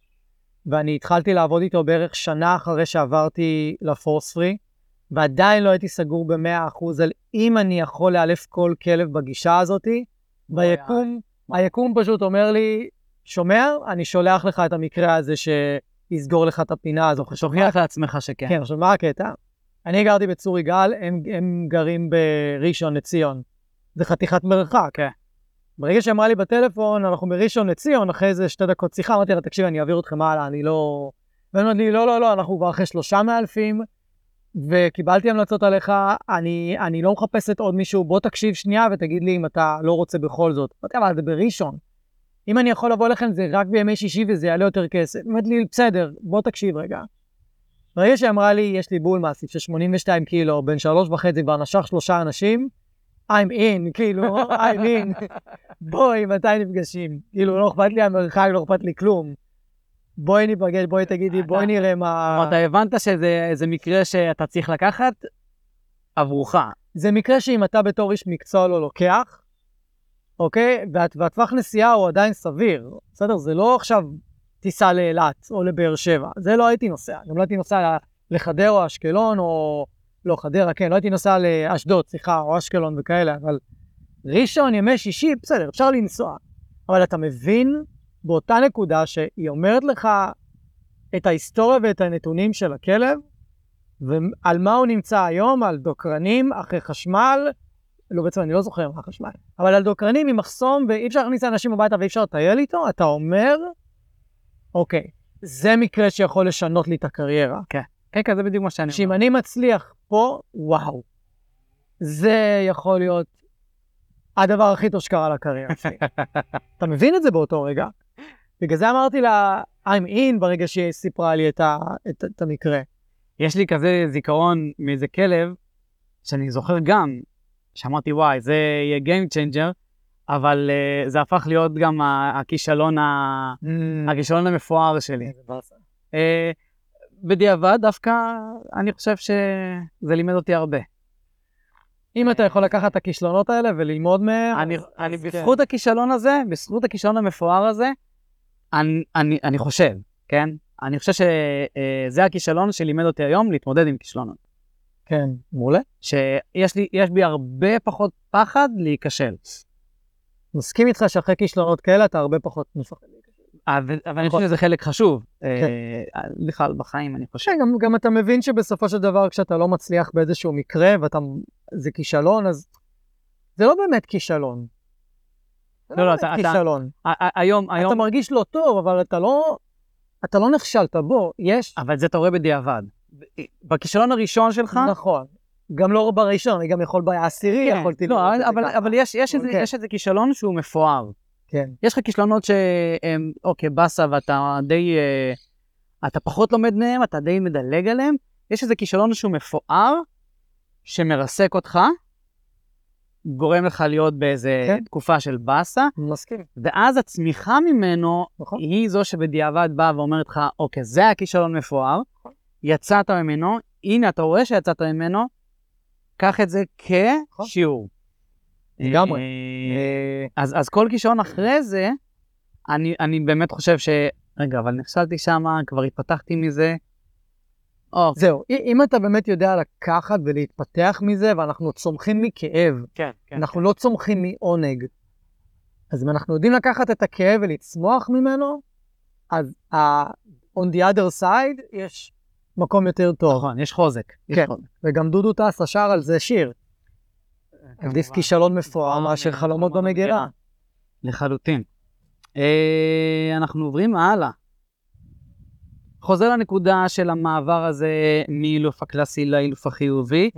ואני התחלתי לעבוד איתו בערך שנה אחרי שעברתי לפורס פרי, ועדיין לא הייתי סגור ב-100% על אם אני יכול לאלף כל כלב בגישה הזאתי. ביקום, היקום פשוט אומר לי, שומע, אני שולח לך את המקרה הזה שיסגור לך את הפינה הזו.
תוכיח לעצמך שכן.
כן, עכשיו מה הקטע? אני גרתי בצור יגאל, הם, הם גרים בראשון לציון. זה חתיכת מרחק.
כן.
ברגע שאמרה לי בטלפון, אנחנו בראשון לציון, אחרי איזה שתי דקות שיחה, אמרתי לה, תקשיב, אני אעביר אתכם הלאה, אני לא... והיא אומרת לי, לא, לא, לא, אנחנו כבר אחרי שלושה מאלפים, וקיבלתי המלצות עליך, אני, אני לא מחפשת עוד מישהו, בוא תקשיב שנייה ותגיד לי אם אתה לא רוצה בכל זאת. אמרתי, אבל זה בראשון. אם אני יכול לבוא אליכם זה רק בימי שישי וזה יעלה יותר כסף. אומרת לי, בסדר, בוא תקשיב רגע. ברגע שהיא אמרה לי, יש לי בול מאסיף של 82 קילו, בן שלוש וחצי, כבר נשך שלושה אנשים, I'm in, [LAUGHS] כאילו, I'm in. בואי, מתי נפגשים? כאילו, לא אכפת לי המרחק, לא אכפת לי כלום. בואי ניפגש, בואי תגידי, בואי נראה מה...
אתה הבנת שזה זה מקרה שאתה צריך לקחת עבורך.
זה מקרה שאם אתה בתור איש מקצוע לא לוקח, אוקיי? והט- והטווח נסיעה הוא עדיין סביר, בסדר? זה לא עכשיו טיסה לאילת או לבאר שבע, זה לא הייתי נוסע. גם לא הייתי נוסע לחדרה או אשקלון או... לא, חדרה, כן, לא הייתי נוסע לאשדוד, סליחה, או אשקלון וכאלה, אבל ראשון, ימי שישי, בסדר, אפשר לנסוע. אבל אתה מבין באותה נקודה שהיא אומרת לך את ההיסטוריה ואת הנתונים של הכלב, ועל מה הוא נמצא היום? על דוקרנים אחרי חשמל, לא בעצם אני לא זוכר מה חשמל, אבל על דוקרנים עם מחסום ואי אפשר להכניס אנשים הביתה ואי אפשר לטייל איתו, אתה אומר, אוקיי, זה מקרה שיכול לשנות לי את הקריירה.
כן, כן, זה בדיוק מה שאני
שאם אני מצליח פה, וואו, זה יכול להיות הדבר הכי טוב שקרה לקריירה שלי. [LAUGHS] אתה מבין את זה באותו רגע? בגלל זה אמרתי לה, I'm in, ברגע שהיא סיפרה לי את, ה, את, את המקרה.
יש לי כזה זיכרון מאיזה כלב, שאני זוכר גם, שאמרתי, וואי, זה יהיה Game Changer, אבל uh, זה הפך להיות גם הכישלון, ה... הכישלון המפואר שלי. Uh, בדיעבד, דווקא אני חושב שזה לימד אותי הרבה.
אם אתה יכול לקחת את הכישלונות האלה וללמוד מהם,
אני, אני
כן.
בזכות הכישלון הזה, בזכות הכישלון המפואר הזה, אני, אני, אני חושב, כן? אני חושב שזה הכישלון שלימד אותי היום להתמודד עם כישלונות.
כן, מעולה.
שיש לי, יש בי הרבה פחות פחד להיכשל.
מסכים איתך שאחרי כישלונות כאלה אתה הרבה פחות מפחד.
אבל, אבל אני. חושב שזה חלק חשוב,
כן.
אה, בכלל בחיים, אני חושב.
כן, גם, גם אתה מבין שבסופו של דבר כשאתה לא מצליח באיזשהו מקרה ואתה, זה כישלון, אז זה לא באמת כישלון. זה
לא, לא,
באמת
אתה-
כישלון.
ה- ה- היום,
אתה
היום,
מרגיש לא טוב, אבל אתה לא, אתה לא נכשלת. בוא, יש...
אבל זה אתה רואה בדיעבד. בכישלון הראשון שלך,
נכון. גם לא בראשון, אני גם יכול בעשירי,
כן,
יכולתי
לא,
לראות את זה
אבל,
ככה.
אבל יש, יש, איזה,
כן.
יש איזה כישלון שהוא מפואר.
כן.
יש לך כישלונות שהם, אוקיי, באסה, ואתה די, אה, אתה פחות לומד מהם, אתה די מדלג עליהם. יש איזה כישלון שהוא מפואר, שמרסק אותך, גורם לך להיות באיזה
כן.
תקופה של באסה,
מסכים.
ואז הצמיחה ממנו
נכון.
היא זו שבדיעבד באה ואומרת לך, אוקיי, זה היה כישלון מפואר, יצאת ממנו, הנה, אתה רואה שיצאת ממנו, קח את זה כשיעור.
לגמרי.
אה, אז, אז כל כישלון אחרי זה, אני, אני באמת חושב ש... רגע, אבל נכשלתי שם, כבר התפתחתי מזה. או,
זהו, אם אתה באמת יודע לקחת ולהתפתח מזה, ואנחנו צומחים מכאב,
כן, כן.
אנחנו לא צומחים מעונג, אז אם אנחנו יודעים לקחת את הכאב ולצמוח ממנו, אז on the other side יש מקום יותר טוב.
נכון, יש חוזק. יש
כן.
חוזק.
וגם דודו טסה שר על זה שיר. עדיף
כמובן.
כישלון מפואר
אה,
מאשר חלומות במגירה.
לחלוטין. אה, אנחנו עוברים הלאה. חוזר לנקודה של המעבר הזה מאילוף הקלאסי לאילוף החיובי.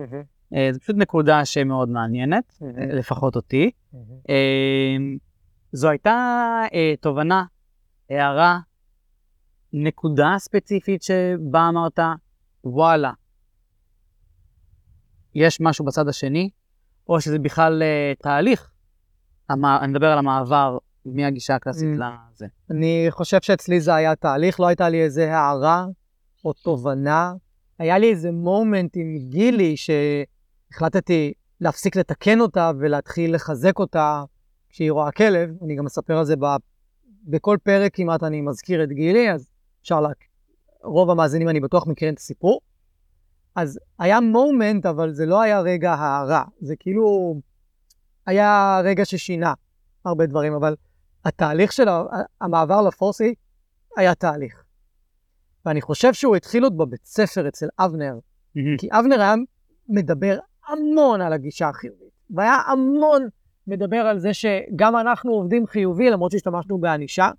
אה, זו פשוט נקודה שמאוד מעניינת, אה, לפחות אותי. אה, זו הייתה אה, תובנה, הערה, נקודה ספציפית שבה אמרת, וואלה, יש משהו בצד השני, או שזה בכלל אה, תהליך. המע... אני מדבר על המעבר מהגישה הקלאסית
Mm.
לזה.
אני חושב שאצלי זה היה תהליך, לא הייתה לי איזה הערה או תובנה. היה לי איזה מומנט עם גילי שהחלטתי להפסיק לתקן אותה ולהתחיל לחזק אותה כשהיא רואה כלב. אני גם מספר על זה ב... בכל פרק כמעט אני מזכיר את גילי, אז אפשר לה... רוב המאזינים אני בטוח מכירים את הסיפור. אז היה מומנט, אבל זה לא היה רגע הערה. זה כאילו היה רגע ששינה הרבה דברים, אבל התהליך של המעבר לפורסי היה תהליך. ואני חושב שהוא התחיל עוד בבית ספר אצל אבנר, כי אבנר היה מדבר המון על הגישה החיובית, והיה המון מדבר על זה שגם אנחנו עובדים חיובי, למרות שהשתמשנו בענישה,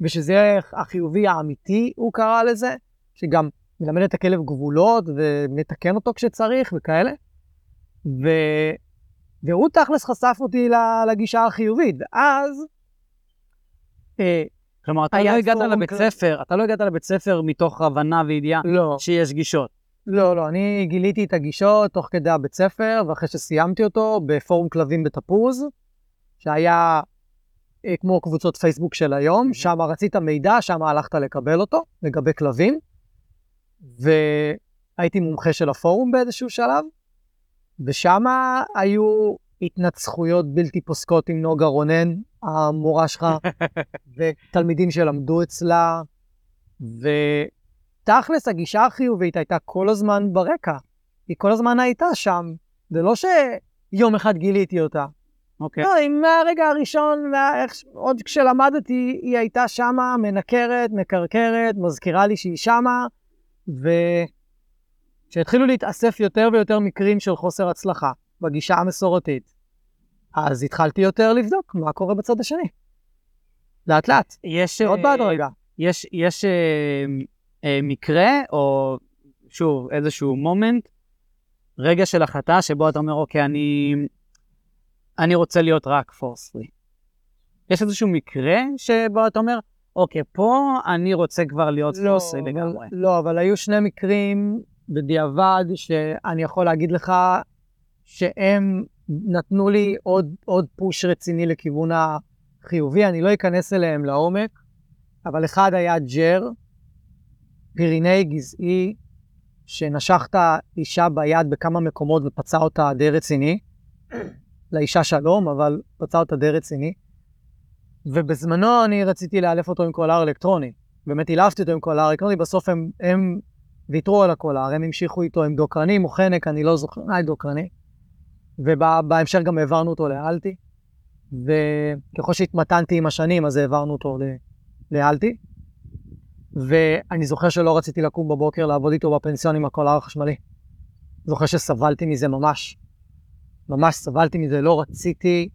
ושזה החיובי האמיתי, הוא קרא לזה, שגם מלמד את הכלב גבולות ונתקן אותו כשצריך וכאלה. ו... והוא תכלס חשף אותי לגישה החיובית, ואז... אה,
כלומר, אתה לא הגעת לבית. ספר, אתה לא הגעת לבית ספר מתוך הבנה וידיעה
לא,
שיש גישות.
לא, לא, אני גיליתי את הגישות תוך כדי הבית ספר, ואחרי שסיימתי אותו בפורום כלבים בתפוז, שהיה כמו קבוצות פייסבוק של היום, שם רצית מידע, שם הלכת לקבל אותו, לגבי כלבים, והייתי מומחה של הפורום באיזשהו שלב, ושם היו התנצחויות בלתי פוסקות עם נוגה רונן, המורה שלך, [LAUGHS] ותלמידים שלמדו אצלה, ותכלס הגישה החיובית הייתה כל הזמן ברקע. היא כל הזמן הייתה שם. זה לא שיום אחד גיליתי אותה.
אוקיי.
לא, היא מהרגע הראשון, מה- עוד כשלמדתי, היא הייתה שמה, מנקרת, מקרקרת, מזכירה לי שהיא שמה, וכשהתחילו להתאסף יותר ויותר מקרים של חוסר הצלחה בגישה המסורתית, אז התחלתי יותר לבדוק מה קורה בצד השני. לאט לאט,
יש...
עוד
אה,
בהדרגה.
יש, יש אה, אה, מקרה, או שוב, איזשהו מומנט, רגע של החלטה שבו אתה אומר, אוקיי, אני, אני רוצה להיות רק פורס פרי. יש איזשהו מקרה שבו אתה אומר, אוקיי, פה אני רוצה כבר להיות
לא,
פורס פרי לגמרי.
לא, אבל היו שני מקרים בדיעבד שאני יכול להגיד לך שהם נתנו לי עוד, עוד פוש רציני לכיוון החיובי, אני לא אכנס אליהם לעומק, אבל אחד היה ג'ר, פיריני גזעי, שנשך את האישה ביד בכמה מקומות ופצע אותה די רציני. לאישה שלום, אבל פצע אותה די רציני. ובזמנו אני רציתי לאלף אותו עם קולר אלקטרוני. באמת אילפתי אותו עם קולר אלקטרוני, בסוף הם, הם ויתרו על הקולר, הם המשיכו איתו עם דוקרנים או חנק, אני לא זוכר, אולי דוקרני. ובהמשך גם העברנו אותו לאלטי. וככל שהתמתנתי עם השנים, אז העברנו אותו לאלטי. ואני זוכר שלא רציתי לקום בבוקר לעבוד איתו בפנסיון עם הקולר החשמלי. זוכר שסבלתי מזה ממש. ממש סבלתי מזה, לא רציתי,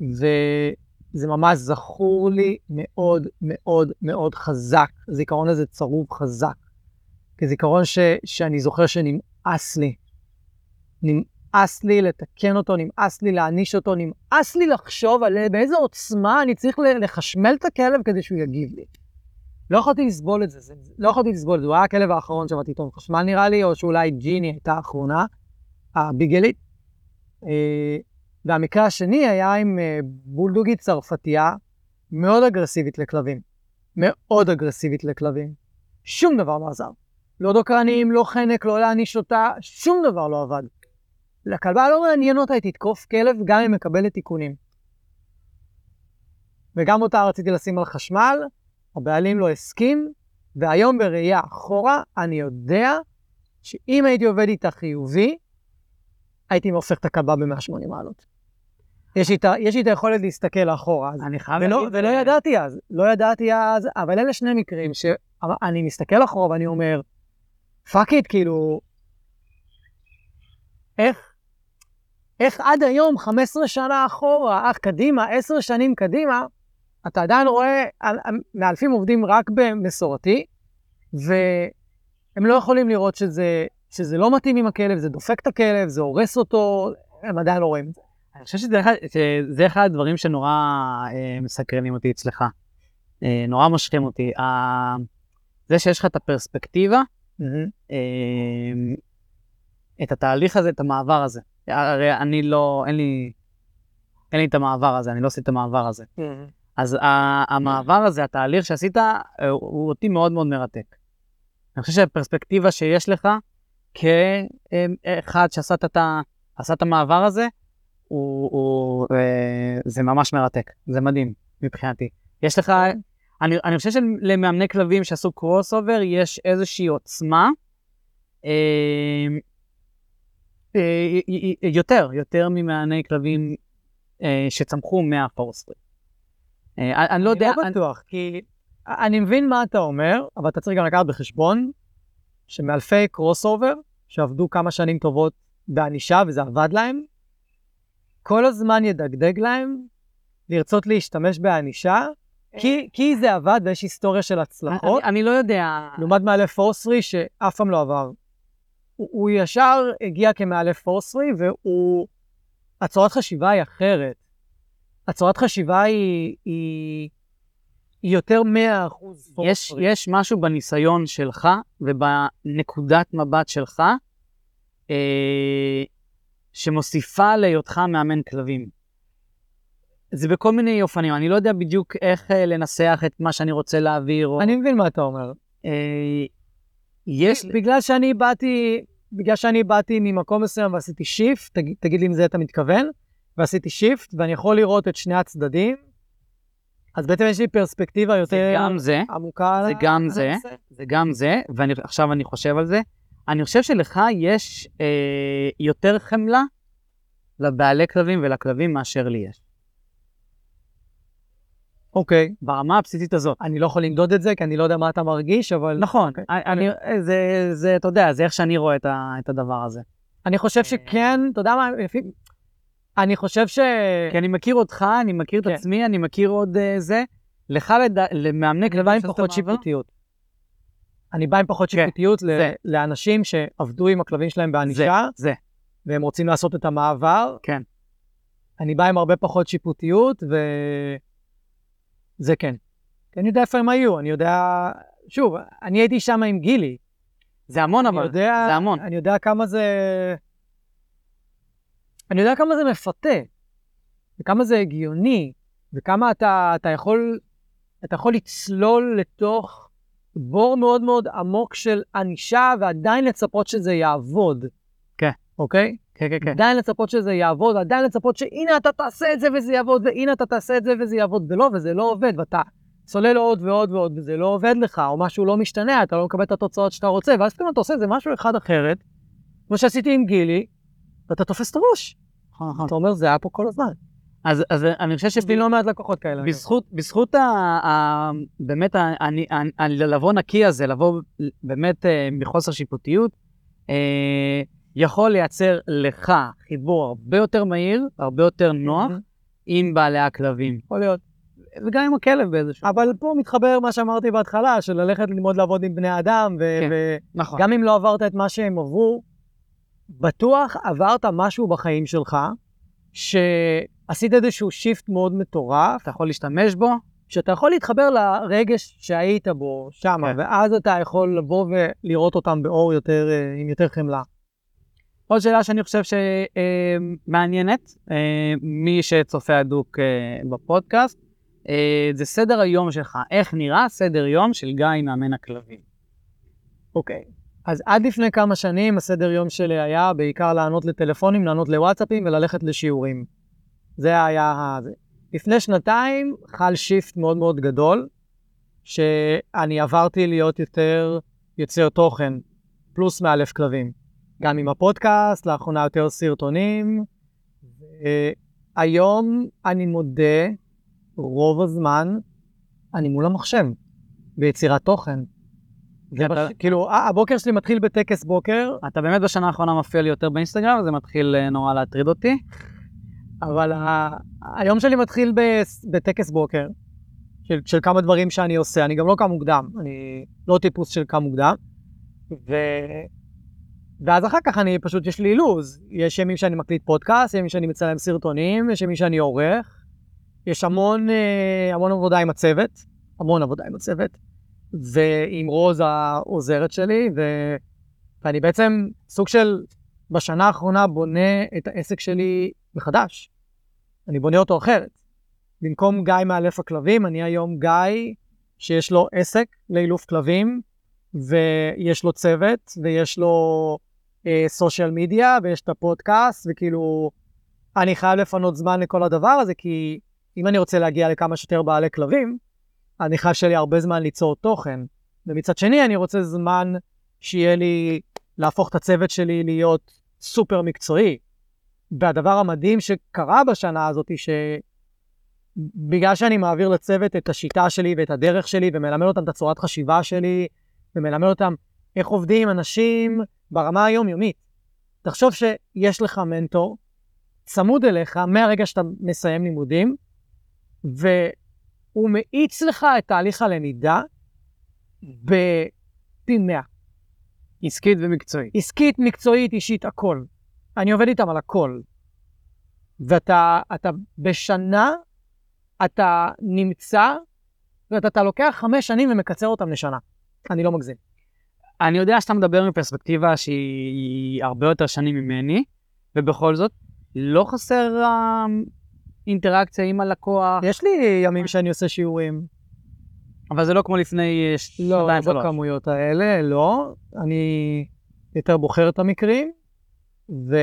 וזה ממש זכור לי מאוד מאוד מאוד חזק. הזיכרון הזה צרוב חזק. כזיכרון ש, שאני זוכר שנמאס לי. נמאס לי לתקן אותו, נמאס לי להעניש אותו, נמאס לי לחשוב על באיזה עוצמה אני צריך לחשמל את הכלב כדי שהוא יגיב לי. לא יכולתי לסבול את זה, זה לא יכולתי לסבול את זה, הוא היה הכלב האחרון שעבדתי איתו עם חשמל נראה לי, או שאולי ג'יני הייתה האחרונה, הביגלית. אה, והמקרה השני היה עם אה, בולדוגית צרפתייה מאוד אגרסיבית לכלבים. מאוד אגרסיבית לכלבים. שום דבר לא עזר. לא דוקרנים, לא חנק, לא להעניש אותה, שום דבר לא עבד. לכלבה לא מעניין אותה, היא תתקוף כלב גם אם מקבלת תיקונים. וגם אותה רציתי לשים על חשמל, הבעלים לא הסכים, והיום בראייה אחורה, אני יודע שאם הייתי עובד איתה חיובי, הייתי הופך את הכלבה ב-180 מעלות. יש לי את היכולת להסתכל אחורה. אז,
אני חייב
ולא,
להגיד...
ולא ידעתי אז, לא ידעתי אז, אבל אלה שני מקרים שאני מסתכל אחורה ואני אומר, fuck it, כאילו, איך, איך עד היום, 15 שנה אחורה, אה קדימה, 10 שנים קדימה, אתה עדיין רואה, מאלפים עובדים רק במסורתי, והם לא יכולים לראות שזה, שזה לא מתאים עם הכלב, זה דופק את הכלב, זה הורס אותו, הם עדיין לא רואים את זה.
אני חושב שזה אחד, שזה אחד הדברים שנורא אה, מסקרנים אותי אצלך. אה, נורא מושכים אותי. אה, זה שיש לך את הפרספקטיבה,
Mm-hmm.
אה, את התהליך הזה, את המעבר הזה. הרי אני לא, אין לי, אין לי את המעבר הזה, אני לא עושה את המעבר הזה.
Mm-hmm.
אז המעבר הזה, התהליך שעשית, אה, הוא אותי מאוד מאוד מרתק. אני חושב שהפרספקטיבה שיש לך, כאחד שעשה את, עשה את המעבר הזה, הוא, הוא, אה, זה ממש מרתק, זה מדהים מבחינתי. יש לך, אני, אני חושב שלמאמני כלבים שעשו cross over, יש איזושהי עוצמה, אה, אה, יותר, יותר ממאמני כלבים אה, שצמחו מה-force free. אה, אני לא יודע...
אני לא בטוח, כי אני מבין מה אתה אומר, אבל אתה צריך גם לקחת בחשבון שמאלפי cross over, שעבדו כמה שנים טובות בענישה וזה עבד להם, כל הזמן ידגדג להם לרצות להשתמש בענישה, כי, כי זה עבד ויש היסטוריה של הצלחות.
אני, אני לא יודע...
לעומת מאלף פורסרי שאף פעם לא עבר. הוא, הוא ישר הגיע כמאלף פורסרי והוא... הצורת חשיבה היא אחרת. הצורת חשיבה היא, היא, היא יותר 100 אחוז.
יש, יש משהו בניסיון שלך ובנקודת מבט שלך אה, שמוסיפה להיותך מאמן כלבים. זה בכל מיני אופנים, אני לא יודע בדיוק איך אה, לנסח את מה שאני רוצה להעביר. או...
אני מבין מה אתה אומר.
אה, יש...
בגלל שאני באתי, בגלל שאני באתי ממקום מסוים ועשיתי shift, תגיד, תגיד לי אם זה אתה מתכוון, ועשיתי shift, ואני יכול לראות את שני הצדדים, אז בעצם יש לי פרספקטיבה יותר
זה גם זה,
עמוקה.
זה גם זה, זה גם זה, ועכשיו אני חושב על זה. אני חושב שלך יש אה, יותר חמלה לבעלי כלבים ולכלבים מאשר לי יש.
אוקיי.
ברמה הבסיסית הזאת.
אני לא יכול למדוד את זה, כי אני לא יודע מה אתה מרגיש, אבל...
נכון, okay. אני, okay. זה, זה, אתה יודע, זה איך שאני רואה את, ה, את הדבר הזה.
אני חושב שכן, אתה יודע מה. אני חושב ש...
כי אני מכיר אותך, אני מכיר את
כן.
עצמי, אני מכיר עוד uh, זה. לך. למאמני כלבים
פחות שיפוטיות. אני בא עם פחות
כן,
שיפוטיות. לאנשים שעבדו עם הכלבים שלהם בענישה,
זה,
והם רוצים לעשות את המעבר.
כן.
אני בא עם הרבה פחות שיפוטיות, וזה כן. כי אני יודע איפה הם היו, אני יודע... שוב, אני הייתי שם עם גילי.
זה המון אבל,
יודע,
זה המון.
אני יודע כמה זה... אני יודע כמה זה מפתה, וכמה זה הגיוני, וכמה אתה, אתה יכול... אתה יכול לצלול לתוך בור מאוד מאוד עמוק של ענישה, ועדיין לצפות שזה יעבוד.
כן.
אוקיי?
כן, כן, כן.
עדיין לצפות שזה יעבוד, עדיין לצפות שהנה אתה תעשה את זה וזה יעבוד, והנה אתה תעשה את זה וזה יעבוד, ולא, וזה לא עובד, ואתה צולל עוד ועוד ועוד, וזה לא עובד לך, או משהו לא משתנה, אתה לא מקבל את התוצאות שאתה רוצה, ואז פתאום אתה עושה איזה משהו אחד אחרת, כמו שעשיתי עם גילי, ואתה תופס את הראש.
נכון, נכון.
אתה אומר, זה היה פה כל הזמן.
אז, אז אני חושב
יש לי לא מעט לקוחות כאלה.
בזכות, בזכות ה, ה, באמת ה, אני, ה, ה, לבוא נקי הזה, לבוא באמת אה, מחוסר שיפוטיות, אה, יכול לייצר לך חיבור הרבה יותר מהיר, הרבה יותר נוח,
מהמם.
עם בעלי הכלבים.
יכול להיות.
וגם עם הכלב באיזשהו...
אבל פה מתחבר מה שאמרתי בהתחלה, של ללכת ללמוד לעבוד עם בני אדם,
כן.
וגם
נכון.
אם לא עברת את מה שהם עברו, בטוח עברת משהו בחיים שלך, שעשית איזשהו שיפט מאוד מטורף,
אתה יכול להשתמש בו,
שאתה יכול להתחבר לרגש שהיית בו שם,
כן.
ואז אתה יכול לבוא ולראות אותם באור יותר, אה, עם יותר חמלה.
עוד שאלה שאני חושב שמעניינת, מי שצופה הדוק אה, בפודקאסט, אה, זה סדר היום שלך. איך נראה סדר יום של גיא מאמן הכלבים?
אוקיי. אז עד לפני כמה שנים הסדר יום שלי היה בעיקר לענות לטלפונים, לענות לוואטסאפים וללכת לשיעורים. זה היה. לפני שנתיים חל שיפט מאוד מאוד גדול, שאני עברתי להיות יותר יוצר תוכן, פלוס מאלף כלבים. גם עם הפודקאסט, לאחרונה יותר סרטונים. היום אני מודה, רוב הזמן אני מול המחשב, ביצירת תוכן. זה
אתה-.
כאילו, אה, הבוקר שלי מתחיל בטקס בוקר,
אתה באמת בשנה האחרונה מופיע לי יותר באינסטגרם, וזה מתחיל אה, נורא להטריד אותי.
אבל ה... היום שלי מתחיל. בטקס בוקר, של, של כמה דברים שאני עושה. אני גם לא קם מוקדם, אני לא טיפוס של קם מוקדם. ו... ואז אחר כך אני פשוט, יש לי לו"ז. יש ימים שאני מקליט פודקאסט, ימים שאני מצלם סרטונים, יש ימים שאני עורך. יש המון, אה, המון עבודה עם הצוות, המון עבודה עם הצוות, ועם רוז העוזרת שלי, ו... ואני בעצם סוג של, בשנה האחרונה בונה את העסק שלי מחדש. אני בונה אותו אחרת. במקום גיא מאלף הכלבים, אני היום גיא שיש לו עסק לאילוף כלבים, ויש לו צוות, ויש לו סושיאל מדיה, ויש את הפודקאסט, וכאילו, אני חייב לפנות זמן לכל הדבר הזה, כי אם אני רוצה להגיע לכמה שיותר בעלי כלבים, אני חייב שיהיה לי הרבה זמן ליצור תוכן. ומצד שני, אני רוצה זמן שיהיה לי להפוך את הצוות שלי להיות סופר מקצועי. והדבר המדהים שקרה בשנה הזאת, שבגלל שאני מעביר לצוות את השיטה שלי ואת הדרך שלי, ומלמד אותם את הצורת חשיבה שלי, ומלמד אותם איך עובדים אנשים ברמה היומיומית. תחשוב שיש לך מנטור צמוד אליך מהרגע שאתה מסיים לימודים, והוא מאיץ לך את תהליך הלמידה בפי 100.
עסקית ומקצועית.
עסקית, מקצועית, אישית, הכל. אני עובד איתם על הכל. ואתה אתה בשנה, אתה נמצא, ואתה אתה לוקח חמש שנים ומקצר אותם לשנה. אני לא מגזים.
אני יודע שאתה מדבר מפרספקטיבה שהיא הרבה יותר שנים ממני, ובכל זאת, לא חסר אה, אינטראקציה עם הלקוח,
יש לי ימים שאני עושה שיעורים.
אבל זה לא כמו לפני אה,
לא,
שנתיים,
לא
שלוש.
בכמויות האלה, לא. אני יותר בוחר את המקרים, ו...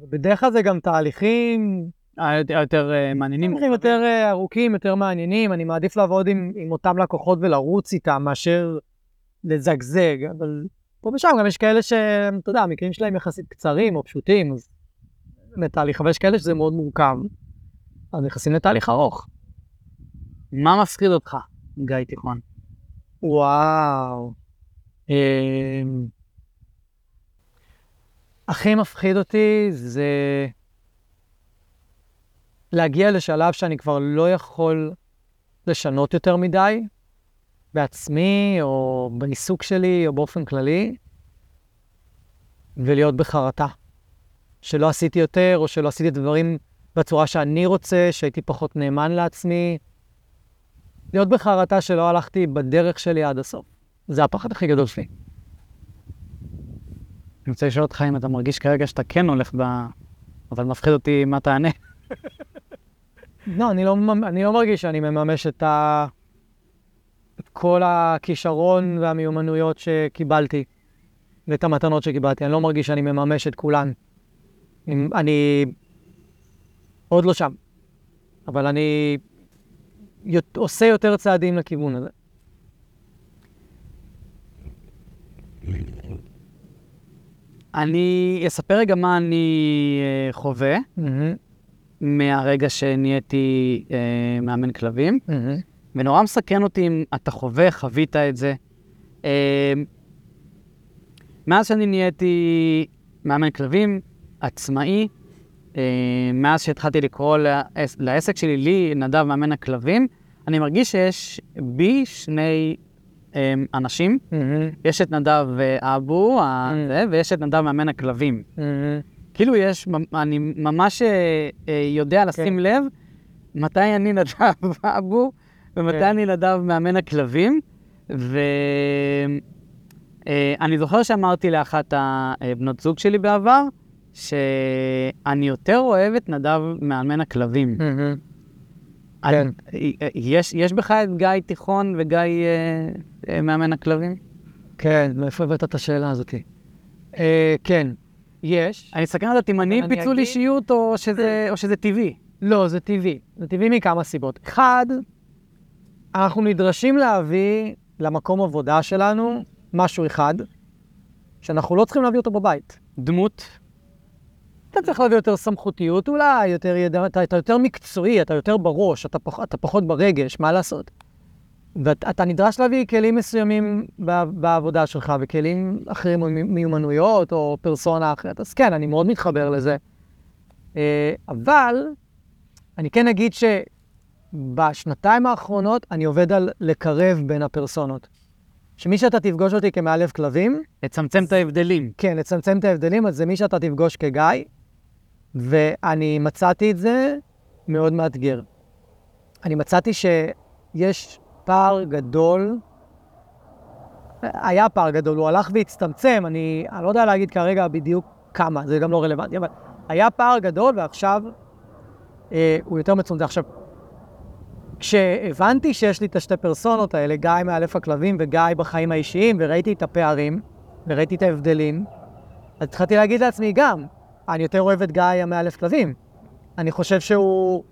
ובדרך כלל זה גם תהליכים,
היותר- היותר אה, מעניינים.
תהליכים יותר אה, ארוכים, יותר מעניינים. אני מעדיף לעבוד עם, עם אותם לקוחות ולרוץ איתם מאשר לזגזג, אבל פה ושם גם יש כאלה שאתה יודע, המקרים שלהם יחסית קצרים או פשוטים, אז באמת תהליך, אבל יש כאלה שזה מאוד מורכב, אז נכנסים לתהליך ארוך.
מה מפחיד אותך, גיא תיכון?
וואו. אמ, הכי מפחיד אותי זה להגיע לשלב שאני כבר לא יכול לשנות יותר מדי בעצמי, או בעיסוק שלי, או באופן כללי, ולהיות בחרטה. שלא עשיתי יותר, או שלא עשיתי דברים בצורה שאני רוצה, שהייתי פחות נאמן לעצמי. להיות בחרטה שלא הלכתי בדרך שלי עד הסוף. זה הפחד הכי גדול שלי.
אני רוצה לשאול אותך אם אתה מרגיש כרגע שאתה כן הולך ב... אבל מפחיד אותי מה תענה. [LAUGHS]
לא, אני לא, אני לא מרגיש שאני מממש את, ה... את כל הכישרון והמיומנויות שקיבלתי, ואת המתנות שקיבלתי. אני לא מרגיש שאני מממש את כולן. אני, עוד לא שם, אבל אני עושה יותר צעדים לכיוון הזה.
אני אספר רגע מה אני אה, חווה מהרגע שנהייתי אה, מאמן כלבים, ונורא מסכן אותי אם אתה חווה, חווית את זה. אה, מאז שאני נהייתי מאמן כלבים, עצמאי, אה, מאז שהתחלתי לקרוא לעס, לעסק שלי, לי, נדב מאמן הכלבים, אני מרגיש שיש בי שני אה, אנשים. יש את נדב אה, אבו,
Mm.
ויש את נדב מאמן הכלבים. כאילו יש, אני ממש אה, אה, יודע לשים לב מתי אני [LAUGHS] נדב אבו ומתי
כן.
אני נדב מאמן הכלבים. ואני זוכר שאמרתי לאחת הבנות זוג שלי בעבר, שאני יותר אוהב את נדב מאמן הכלבים.
כן.
אני- יש, יש בך את גיא תיכון וגיא אה, אה, מאמן הכלבים?
כן, מאיפה הבאת את השאלה הזאת? אה, כן, יש.
אני אם אני
אני
פיצול
אגיד-
אישיות או שזה, או שזה טבעי.
לא, זה טבעי. זה טבעי מכמה סיבות. אחד, אנחנו נדרשים להביא למקום עבודה שלנו משהו אחד, שאנחנו לא צריכים להביא אותו בבית.
דמות.
אתה צריך להביא יותר סמכותיות אולי, יותר ידע, אתה, אתה יותר מקצועי, אתה יותר בראש, אתה, פח, אתה פחות ברגש, מה לעשות? ואתה נדרש להביא כלים מסוימים בעבודה שלך, וכלים אחרים, או מיומנויות, או פרסונה אחרת. אז כן, אני מאוד מתחבר לזה. אה, אבל אני כן אגיד שבשנתיים האחרונות אני עובד על לקרב בין הפרסונות. שמי שאתה תפגוש אותי כמאלף כלבים,
לצמצם את ההבדלים.
כן, לצמצם את ההבדלים, אז זה מי שאתה תפגוש כגיא, ואני מצאתי את זה מאוד מאתגר. אני מצאתי שיש פער גדול, היה פער גדול, הוא הלך והצטמצם, אני, אני לא יודע להגיד כרגע בדיוק כמה, זה גם לא רלוונטי, אבל היה פער גדול ועכשיו אה, הוא יותר מצומצם. עכשיו, כשהבנתי שיש לי את השתי פרסונות האלה, גיא מאלף הכלבים וגיא בחיים האישיים, וראיתי את הפערים, וראיתי את ההבדלים, אז התחלתי להגיד לעצמי גם, אני יותר אוהב את גיא המאלף כלבים. אני חושב שהוא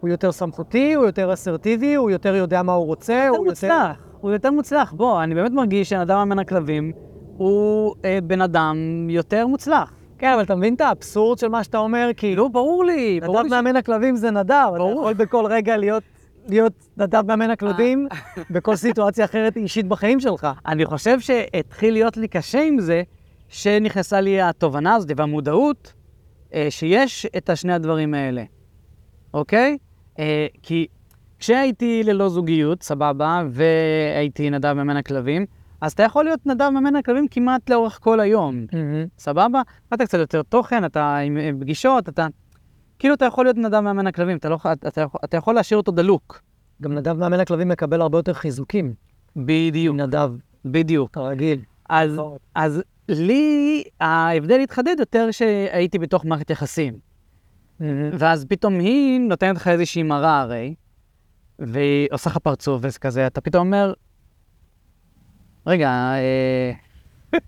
הוא יותר סמכותי, הוא יותר אסרטיבי, הוא יותר יודע מה הוא רוצה,
יותר
הוא
מוצלח, הוא יותר מוצלח. בוא, אני באמת מרגיש שאדם מאמן הכלבים הוא אה, בן אדם יותר מוצלח.
כן, אבל אתה מבין את האבסורד של מה שאתה אומר? כי
לא, ברור לי, ברור
נדב
לי.
מאמן הכלבים זה נדב, אתה. יכול בכל רגע להיות, להיות נדב מאמן הכלבים [LAUGHS] בכל סיטואציה אחרת אישית בחיים שלך.
אני חושב שהתחיל להיות לי קשה עם זה, שנכנסה לי התובנה הזאת והמודעות אה, שיש את השני הדברים האלה, אוקיי? אה, כי כשהייתי ללא זוגיות, סבבה, והייתי נדב מאמן הכלבים, אז אתה יכול להיות נדב מאמן הכלבים כמעט לאורך כל היום, סבבה? אתה קצת יותר תוכן, אתה עם עם פגישות, אתה... כאילו אתה יכול להיות נדב מאמן הכלבים, אתה, לא, אתה, אתה, יכול, אתה יכול להשאיר אותו דלוק.
גם נדב מאמן הכלבים מקבל הרבה יותר חיזוקים
בדיוק,
מנדב
בדיוק.
הרגיל.
אז,
נכון.
אז לי ההבדל התחדד יותר שהייתי בתוך מערכת יחסים. ואז פתאום היא נותנת לך איזושהי מראה הרי, והיא עושה לך פרצוף וזה כזה, אתה פתאום אומר, רגע, אה... [LAUGHS]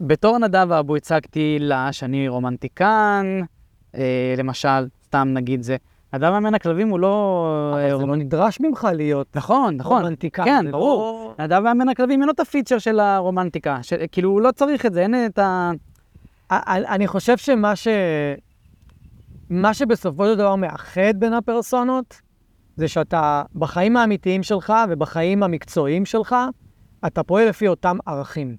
בתור נדב אבו הצגתי לה שאני רומנטיקן, אה, למשל, סתם נגיד זה. נדב מאמן הכלבים הוא לא... אה,
אבל זה
רומנ-
לא נדרש ממך להיות
נכון, נכון.
רומנטיקן.
כן,
זה
ברור.
לא-
נדב מאמן הכלבים אין לו את ה feature של הרומנטיקה. כאילו, הוא לא צריך את זה, אין את ה...
אני אני חושב שמה ש... מה שבסופו של דבר מאחד בין הפרסונות, זה שאתה בחיים האמיתיים שלך ובחיים המקצועיים שלך, אתה פועל לפי אותם ערכים.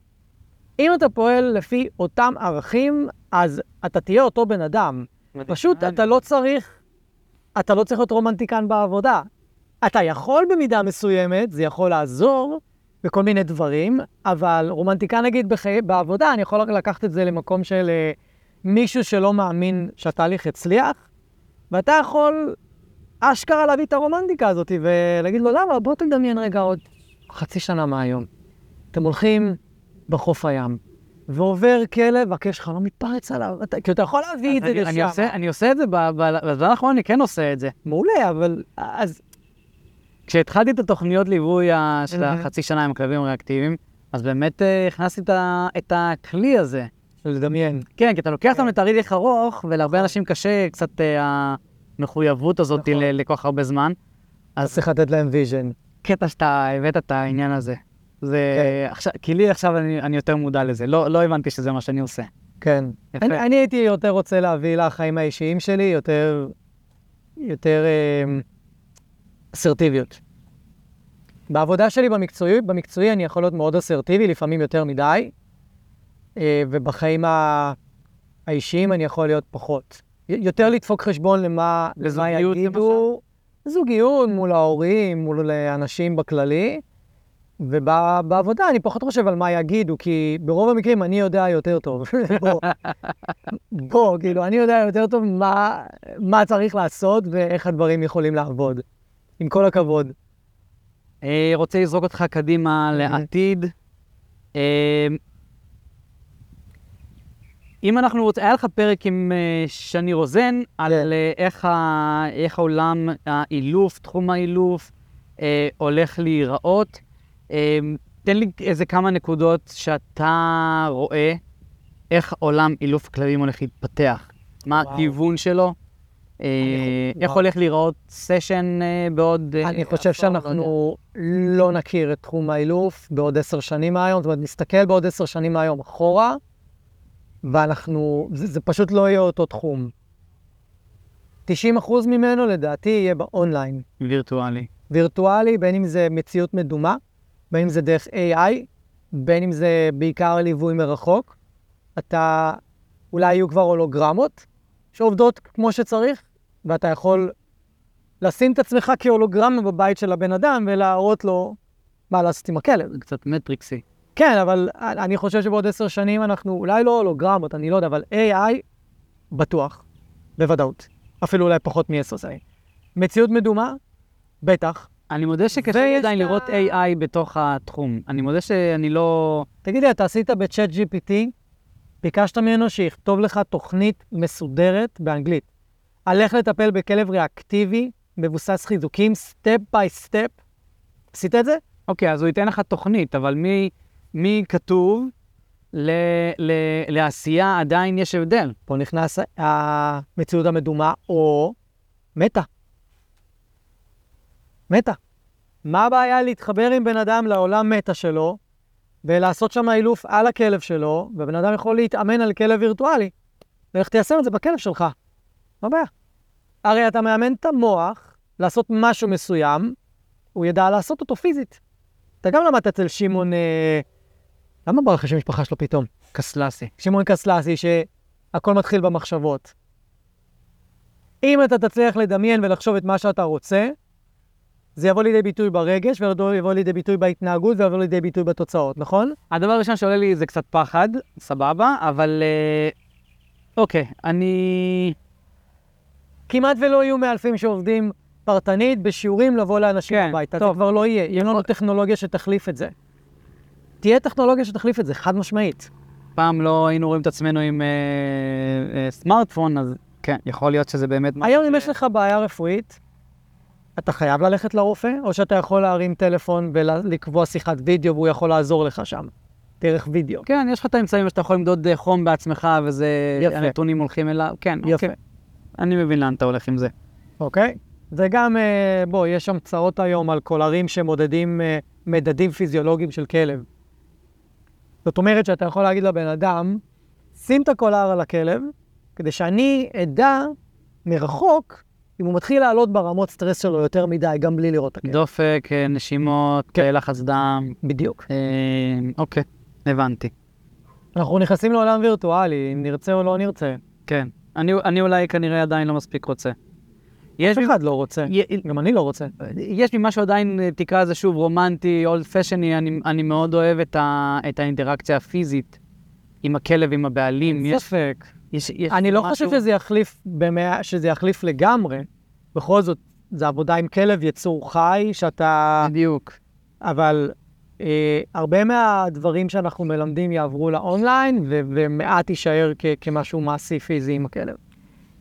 אם אתה פועל לפי אותם ערכים, אז אתה תהיה אותו בן אדם. פשוט אתה לא צריך, אתה לא צריך להיות רומנטיקן בעבודה. אתה יכול במידה מסוימת, זה יכול לעזור, בכל מיני דברים, אבל רומנטיקה נגיד בחי... בעבודה, אני יכול לקחת את זה למקום של אה, מישהו שלא מאמין שהתהליך יצליח, ואתה יכול אשכרה להביא את הרומנטיקה הזאת ולהגיד לו, למה? בוא תדמיין רגע עוד חצי שנה מהיום. אתם הולכים בחוף הים, ועובר כלב, והקש שלך לא מתפרץ עליו, אתה, כי אתה יכול להביא את זה לשם.
אני, עושה, אני עושה את זה, בזמן האחרון אני כן עושה את זה.
מעולה, אבל אז
כשהתחלתי את התוכניות ליווי של. החצי שנה עם כלבים ריאקטיביים, אז באמת אה, הכנסתי את, את הכלי הזה.
לדמיין.
כן, כי אתה לוקח אותם
כן.
לתהליך ארוך, ולהרבה אנשים קשה קצת אה, המחויבות הזאת
נכון.
לכל כך הרבה זמן.
אז צריך לתת להם vision.
קטע שאתה הבאת את העניין הזה. זה
כן.
עכשיו, כי לי עכשיו אני, אני יותר מודע לזה, לא, לא הבנתי שזה מה שאני עושה.
כן.
יפה.
אני, אני הייתי יותר רוצה להביא לחיים האישיים שלי יותר, יותר אה, אסרטיביות. בעבודה שלי במקצועי, במקצועי אני יכול להיות מאוד אסרטיבי, לפעמים יותר מדי, אה, ובחיים ה- האישיים אני יכול להיות פחות. יותר לדפוק חשבון למה, למה
לזוגיות,
יגידו. זוגיות מול ההורים, מול אנשים בכללי. ובעבודה אני פחות חושב על מה יגידו, כי ברוב המקרים אני יודע יותר טוב. [LAUGHS] בוא, בוא, כאילו, אני יודע יותר טוב מה, מה צריך לעשות ואיך הדברים יכולים לעבוד. עם כל הכבוד.
אה, רוצה לזרוק אותך קדימה לעתיד. אה, אם אנחנו רוצים, היה לך פרק עם אה, שני רוזן על
כן.
אה, איך, ה, איך העולם האילוף, תחום האילוף, אה, הולך להיראות. אה, תן לי איזה כמה נקודות שאתה רואה איך עולם אילוף כלבים הולך להתפתח. מה. הכיוון שלו? אה, איך. הולך להיראות סשן אה, בעוד... אה,
אני חושב
לא.
שאנחנו לא נכיר את תחום האילוף בעוד עשר שנים מהיום, זאת אומרת, נסתכל בעוד עשר שנים מהיום אחורה, ואנחנו, זה, זה פשוט לא יהיה אותו תחום. 90% ממנו לדעתי יהיה באונליין.
וירטואלי.
וירטואלי, בין אם זה מציאות מדומה, בין אם זה דרך AI, בין אם זה בעיקר ליווי מרחוק. אתה, אולי יהיו כבר הולוגרמות שעובדות כמו שצריך, ואתה יכול לשים את עצמך כהולוגרמה בבית של הבן אדם ולהראות לו מה לעשות עם הכלב.
זה קצת מטריקסי.
כן, אבל אני חושב שבעוד עשר שנים אנחנו, אולי לא הולוגרמות, אני לא יודע, אבל AI, בטוח, בוודאות. אפילו אולי פחות מעשר שנים. מציאות מדומה, בטח.
אני מודה שקשה לי עדיין לראות AI בתוך התחום. אני מודה שאני לא...
תגיד לי, אתה עשית ב ChatGPT, ביקשת ממנו שיכתוב לך תוכנית מסודרת באנגלית, על איך לטפל בכלב ריאקטיבי, מבוסס חיזוקים, step by step. עשית את זה?
אוקיי, אז הוא ייתן לך תוכנית, אבל מי, מי כתוב ל, ל, לעשייה עדיין יש הבדל.
פה נכנס המציאות המדומה, או מטה. מטה. מה הבעיה להתחבר עם בן אדם לעולם מטה שלו, ולעשות שם אילוף על הכלב שלו, ובן אדם יכול להתאמן על כלב וירטואלי, ואיך תיישם את זה בכלב שלך. מה הבעיה? הרי אתה מאמן את המוח לעשות משהו מסוים, הוא ידע לעשות אותו פיזית. אתה גם למדת אצל שמעון, אה... למה ברח השם משפחה שלו פתאום?
קסלסי.
שמעון קסלסי, שהכל מתחיל במחשבות. אם אתה תצליח לדמיין ולחשוב את מה שאתה רוצה, זה יבוא לידי ביטוי ברגש, ויבוא לידי ביטוי בהתנהגות, ויבוא לידי ביטוי בתוצאות, נכון?
הדבר הראשון שעולה לי זה קצת פחד, סבבה, אבל... אה, אוקיי, אני...
כמעט ולא יהיו מאלפים שעובדים פרטנית בשיעורים לבוא לאנשים
כן,
הביתה.
טוב.
זה כבר לא יהיה. יהיה לנו טכנולוגיה שתחליף את זה. תהיה טכנולוגיה שתחליף את זה, חד משמעית.
פעם לא היינו רואים את עצמנו עם אה, אה, סמארטפון, אז כן, יכול להיות שזה באמת...
היום אם יש לך בעיה רפואית, אתה חייב ללכת לרופא, או שאתה יכול להרים טלפון ולקבוע שיחת וידאו והוא יכול לעזור לך שם, דרך וידאו.
כן, יש לך את האמצעים שאתה יכול למדוד אה, חום בעצמך, וזה...
יפה.
הנתונים הולכים אליו. כן,
יפה.
אוקיי. אני מבין לאן אתה הולך עם זה.
אוקיי? זה גם, אה, בוא, יש המצאות היום על קולרים שמודדים אה, מדדים פיזיולוגיים של כלב. זאת אומרת שאתה יכול להגיד לבן אדם, שים את הקולר על הכלב, כדי שאני אדע מרחוק אם הוא מתחיל לעלות ברמות סטרס שלו יותר מדי, גם בלי לראות את הכלב.
דופק, אה, נשימות,
כן.
לחץ דם.
בדיוק.
אה, אוקיי, הבנתי.
אנחנו נכנסים לעולם וירטואלי, אם נרצה או לא נרצה.
כן. אני, אני אולי כנראה עדיין לא מספיק רוצה. יש
אף אחד לא רוצה.
י-
גם אני לא רוצה.
יש לי משהו עדיין, אה, תקרא לזה שוב רומנטי, אולד פשני, אני, אני מאוד אוהב את, ה, את האינטראקציה הפיזית עם הכלב, עם הבעלים. יש,
ספק.
יש, יש
אני לא
משהו-
חושב שזה יחליף, במאה, שזה יחליף לגמרי. בכל זאת, זה עבודה עם כלב, יצור חי, שאתה...
בדיוק.
אבל אה, הרבה מהדברים שאנחנו מלמדים יעברו לאונליין, ו- ומעט יישאר כ- כמשהו מעשי פיזי עם הכלב.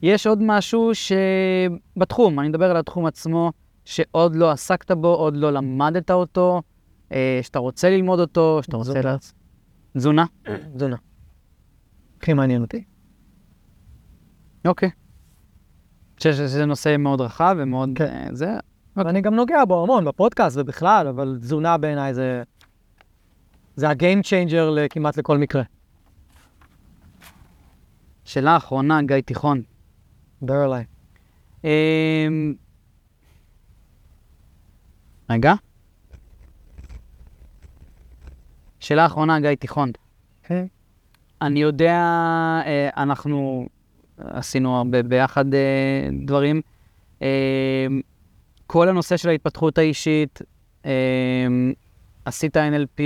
יש עוד משהו שבתחום, אני מדבר על התחום עצמו, שעוד לא עסקת בו, עוד לא למדת אותו, אה, שאתה רוצה ללמוד אותו, שאתה רוצה...
תזונה.
לה- תזונה?
תזונה. הכי מעניין אותי.
אוקיי. אני חושב שזה נושא מאוד רחב ומאוד...
כן.
אה, זה...
ואני גם נוגע בו המון בפודקאסט ובכלל, אבל תזונה בעיניי זה... זה ה-game changer כמעט לכל מקרה.
שאלה אחרונה, גיא תיכון.
דבר אליי.
אמ, רגע. שאלה אחרונה, גיא תיכון.
כן.
אני יודע, אה, אנחנו עשינו הרבה ביחד אה, דברים. אה, כל הנושא של ההתפתחות האישית, אה, עשית NLP,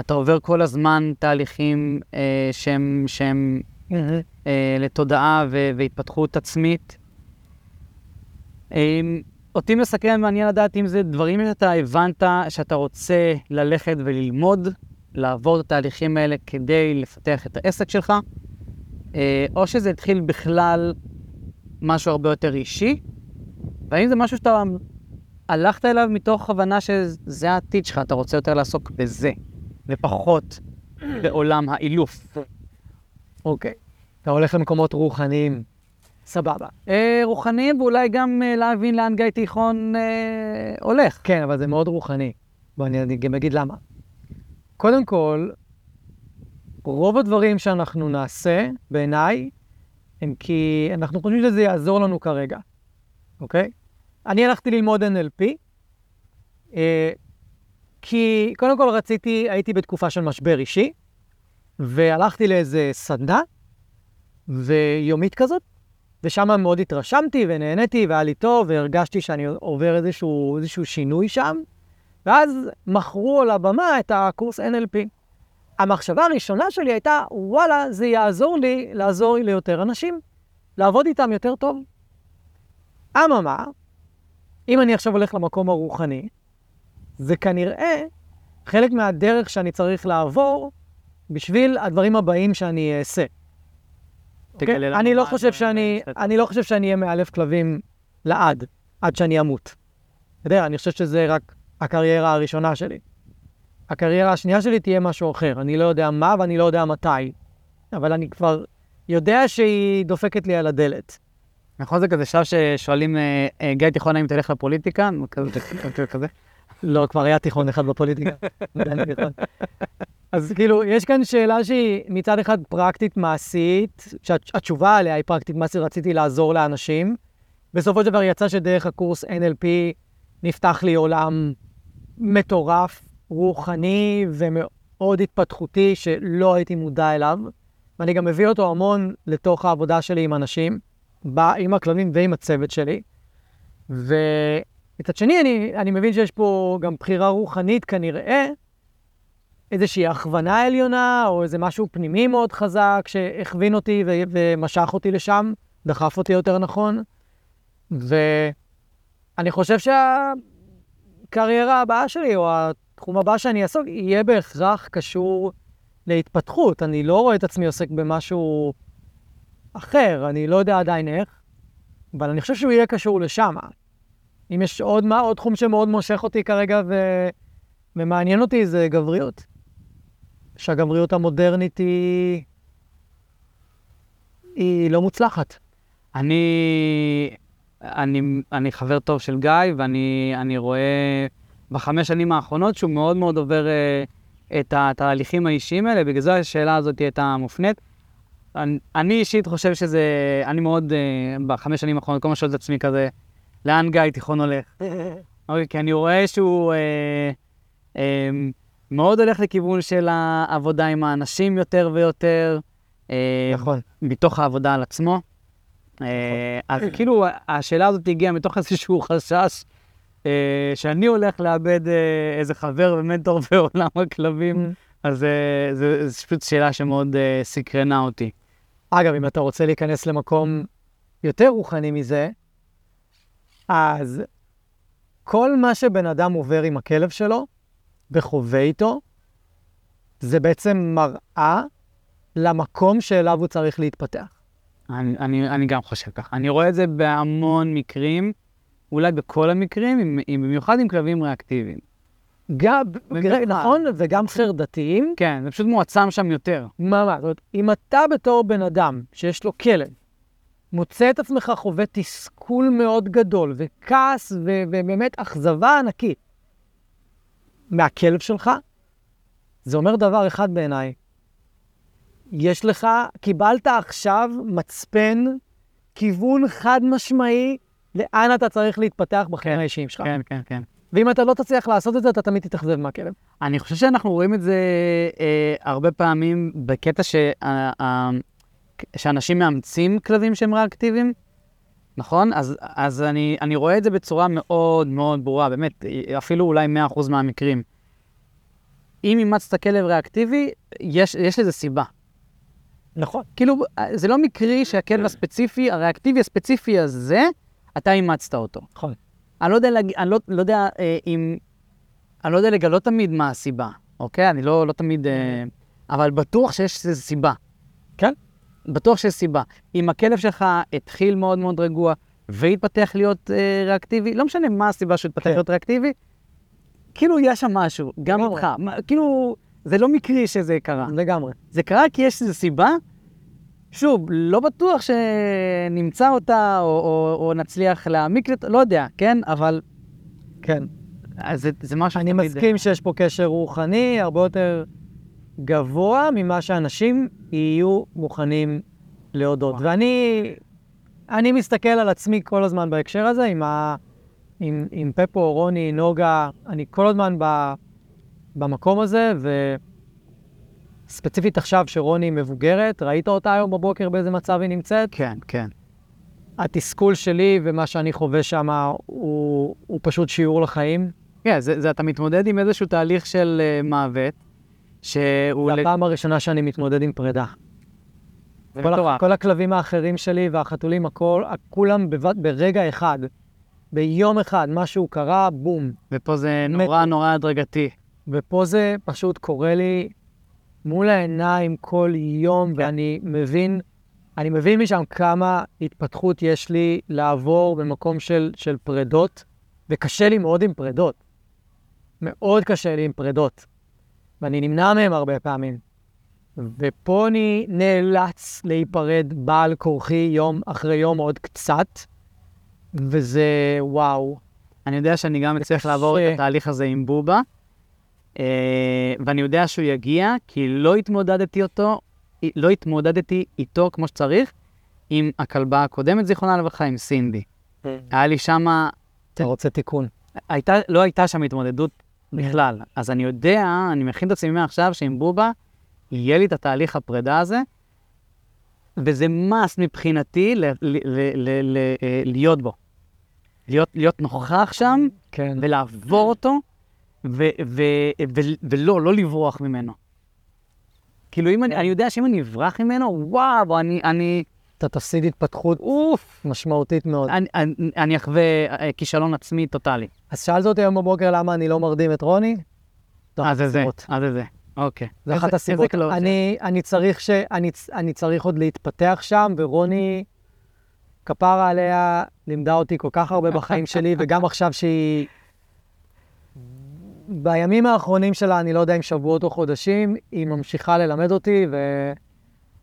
אתה עובר כל הזמן תהליכים אה, שהם, שהם אה, לתודעה ו- והתפתחות עצמית. אה, אותי מסקרן, מעניין לדעת אם זה דברים שאתה הבנת שאתה רוצה ללכת וללמוד, לעבור את התהליכים האלה כדי לפתח את העסק שלך, או שזה התחיל בכלל משהו הרבה יותר אישי, והאם זה משהו שאתה הלכת אליו מתוך הבנה שזה העתיד שלך, אתה רוצה יותר לעסוק בזה, ופחות [CLEARS THROAT] בעולם האילוף.
אוקיי. אתה הולך למקומות רוחניים. סבבה.
אה, רוחניים, ואולי גם אה, להבין לאן גיא תיכון אה, הולך.
כן, אבל זה מאוד רוחני. בוא, אני אני גם אגיד למה. קודם כל, רוב הדברים שאנחנו נעשה, בעיניי, הם כי אנחנו חושבים שזה יעזור לנו כרגע, אוקיי? אני הלכתי ללמוד NLP, אה, כי קודם כל רציתי, הייתי בתקופה של משבר אישי, והלכתי לאיזה סדנה, ויומית כזאת, ושם מאוד התרשמתי ונהניתי והיה לי טוב, והרגשתי שאני עובר איזשהו, איזשהו שינוי שם, ואז מכרו על הבמה את הקורס NLP. המחשבה הראשונה שלי הייתה, וואלה, זה יעזור לי לעזור ליותר אנשים, לעבוד איתם יותר טוב. אממה, אם אני עכשיו הולך למקום הרוחני, זה כנראה חלק מהדרך שאני צריך לעבור בשביל הדברים הבאים שאני אעשה.
תגלה
אוקיי? אני לא חושב שאני, אני לא חושב שאני אהיה מאלף כלבים לעד, עד שאני אמות. אתה יודע, אני חושב שזה רק הקריירה הראשונה שלי. הקריירה השנייה שלי תהיה משהו אחר. אני לא יודע מה ואני לא יודע מתי, אבל אני כבר יודע שהיא דופקת לי על הדלת.
נכון זה כזה שלב ששואלים, אה, אה, גיא תיכון, האם תלך לפוליטיקה? כזה. [LAUGHS]
לא, כבר היה תיכון אחד בפוליטיקה. [LAUGHS] תיכון. אז כאילו, יש כאן שאלה שהיא מצד אחד פרקטית מעשית, שהתשובה עליה היא פרקטית מעשית, רציתי לעזור לאנשים. בסופו של דבר יצא שדרך הקורס NLP נפתח לי עולם מטורף, רוחני ומאוד התפתחותי שלא הייתי מודע אליו, ואני גם מביא אותו המון לתוך העבודה שלי עם אנשים, ב- עם הכלבים ועם הצוות שלי. ומצד שני, אני, אני מבין שיש פה גם בחירה רוחנית כנראה, איזושהי הכוונה עליונה, או איזה משהו פנימי מאוד חזק שהכווין אותי ו- ומשך אותי לשם, דחף אותי יותר נכון. ואני חושב שהקריירה הבאה שלי, או התחום הבא שאני אעסוק, יהיה בהכרח קשור להתפתחות. אני לא רואה את עצמי עוסק במשהו אחר, אני לא יודע עדיין איך, אבל אני חושב שהוא יהיה קשור לשם. אם יש עוד מה, עוד תחום שמאוד מושך אותי כרגע ו... ומעניין אותי, זה גבריות. שהגבריות המודרנית היא... היא לא מוצלחת.
אני, אני, אני חבר טוב של גיא, ואני אני רואה בחמש שנים האחרונות שהוא מאוד מאוד עובר אה, את התהליכים האישיים האלה, בגלל זה השאלה הזאת הייתה מופנית. אני, אני אישית חושב שזה, אני מאוד, אה, בחמש שנים האחרונות, כל מה שואל את עצמי כזה, לאן גיא תיכון הולך? [LAUGHS] אוקיי, כי אני רואה שהוא אה, אה, מאוד הולך לכיוון של העבודה עם האנשים יותר ויותר. אה,
נכון.
מתוך העבודה על עצמו. אה, אז כאילו, השאלה הזאת הגיעה מתוך איזשהו חשש אה, שאני הולך לאבד אה, איזה חבר ומנטור [LAUGHS] בעולם הכלבים, אז אה, זו פשוט שאלה שמאוד אה, סקרנה אותי.
אגב, אם אתה רוצה להיכנס למקום יותר רוחני מזה, אז כל מה שבן אדם עובר עם הכלב שלו וחווה איתו, זה בעצם מראה למקום שאליו הוא צריך להתפתח.
אני, אני, אני גם חושב ככה. אני רואה את זה בהמון מקרים, אולי בכל המקרים, במיוחד עם כלבים ריאקטיביים.
גם. נכון, וגם חרדתיים,
כן, זה פשוט מועצם שם יותר.
ממש. זאת אומרת, אם אתה בתור בן אדם שיש לו כלב, מוצא את עצמך חווה תסכול מאוד גדול, וכעס, ו- ובאמת אכזבה ענקית מהכלב שלך, זה אומר דבר אחד בעיניי. יש לך, קיבלת עכשיו מצפן, כיוון חד משמעי, לאן אתה צריך להתפתח בחיים האישיים שלך.
כן, כן, כן.
ואם אתה לא תצליח לעשות את זה, אתה תמיד תתאכזב מהכלב.
אני חושב שאנחנו רואים את זה אה, הרבה פעמים בקטע ש, אה, אה, שאנשים מאמצים כלבים שהם ריאקטיביים, נכון? אז, אז אני, אני רואה את זה בצורה מאוד מאוד ברורה, באמת, אפילו אולי 100% מהמקרים. אם אימצת כלב ריאקטיבי, יש, יש לזה סיבה.
נכון.
כאילו, זה לא מקרי שהכלב הספציפי, הריאקטיבי הספציפי הזה, אתה אימצת אותו.
נכון.
אני לא יודע, להג... אני לא, לא יודע אה, אם... אני לא יודע לגלות תמיד מה הסיבה, אוקיי? אני לא, לא תמיד... אה, אבל בטוח שיש איזו סיבה.
כן.
בטוח שיש סיבה. אם הכלב שלך התחיל מאוד מאוד רגוע והתפתח להיות אה, ריאקטיבי, לא משנה מה הסיבה שהוא התפתח
כן.
להיות ריאקטיבי, כאילו יש שם משהו, גם
לגמרי.
איתך. מה- כאילו, זה לא מקרי שזה קרה.
לגמרי.
זה קרה כי יש איזו סיבה. שוב, לא בטוח שנמצא אותה, או, או, או נצליח להעמיק, לא יודע, כן? אבל
כן.
אז זה, זה משהו
אני
שתמיד-
מסכים שיש פה קשר רוחני הרבה יותר גבוה ממה שאנשים יהיו מוכנים להודות.
וואו.
ואני אני מסתכל על עצמי כל הזמן בהקשר הזה, עם, ה, עם, עם פפו, רוני, נוגה, אני כל הזמן ב, במקום הזה, וספציפית עכשיו שרוני מבוגרת, ראית אותה היום בבוקר באיזה מצב היא נמצאת?
כן, כן.
התסכול שלי ומה שאני חווה שם הוא, הוא פשוט שיעור לחיים.
כן, זה, זה אתה מתמודד עם איזשהו תהליך של uh, מוות, שהוא...
זו הפעם הראשונה שאני מתמודד עם פרידה.
זה
כל,
מטורף.
ה- כל הכלבים האחרים שלי והחתולים, הכל, כולם בבת, ברגע אחד, ביום אחד, משהו קרה, בום.
ופה זה
מת.
נורא נורא הדרגתי.
ופה זה פשוט קורה לי מול העיניים כל יום, ואני מבין, אני מבין משם כמה התפתחות יש לי לעבור במקום של, של פרדות, וקשה לי מאוד עם פרדות. מאוד קשה לי עם פרדות. ואני נמנע מהם הרבה פעמים. ופה אני נאלץ להיפרד בעל כורחי יום אחרי יום עוד קצת, וזה וואו.
אני יודע שאני גם אצליח לעבור. את התהליך הזה עם בובה, ואני יודע שהוא יגיע, כי לא התמודדתי אותו, לא התמודדתי איתו כמו שצריך, עם הכלבה הקודמת, זיכרונה לברכה, עם סינדי. היה לי שמה,
אתה רוצה תיקון.
הייתה, לא הייתה שם התמודדות בכלל. אז אני יודע, אני מכין את עצמי מעכשיו שעם בובה, יהיה לי את התהליך הפרידה הזה, וזה must מבחינתי ל- ל- ל- ל- ל- אה, להיות בו. להיות, להיות נוכח שם
כן.
ולעבור אותו, ו- ו- ו- ולא, לא לברוח ממנו. כאילו, אם אני, אני יודע שאם אני אברח ממנו, וואו, אני, אני,
אתה תפסיד התפתחות
אוף,
משמעותית מאוד.
אני, אני, אני אחווה אה, כישלון עצמי טוטאלי.
אז שאלת אותי היום בבוקר למה אני לא מרדים את רוני?
אה, זה זה. אה, זה זה, אוקיי.
זו אחת הסיבות. אני, אני, צריך ש, אני, אני צריך עוד להתפתח שם, ורוני, כפרה עליה, לימדה אותי כל כך הרבה בחיים שלי, וגם עכשיו שהיא... בימים האחרונים שלה, אני לא יודע אם שבועות או חודשים, היא ממשיכה ללמד אותי ו...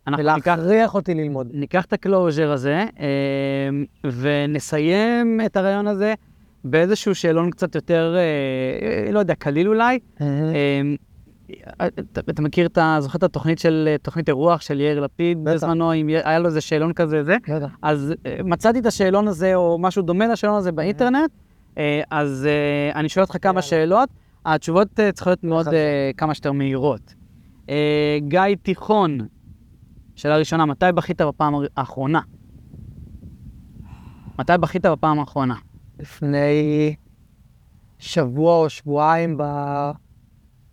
ניקח,
ולהכריח אותי ללמוד.
ניקח את הקלוז'ר הזה, אה, ונסיים את הרעיון הזה באיזשהו שאלון קצת יותר, אה, לא יודע, קליל אולי. אה, אתה, אתה מכיר את ה... זוכר את התוכנית של, אה, תוכנית אירוח של יאיר לפיד
בטח.
בזמנו, י- היה לו איזה שאלון כזה, זה?
בטח.
אז אה, מצאתי את השאלון הזה, או משהו דומה לשאלון הזה באינטרנט, אה, אז אה, אני שואל אותך כמה. שאלות, התשובות אה, צריכות להיות מאוד. אה, כמה שיותר מהירות. אה, גיא תיכון, שאלה ראשונה, מתי בכית בפעם האחרונה? מתי בכית בפעם האחרונה?
לפני שבוע או שבועיים ב...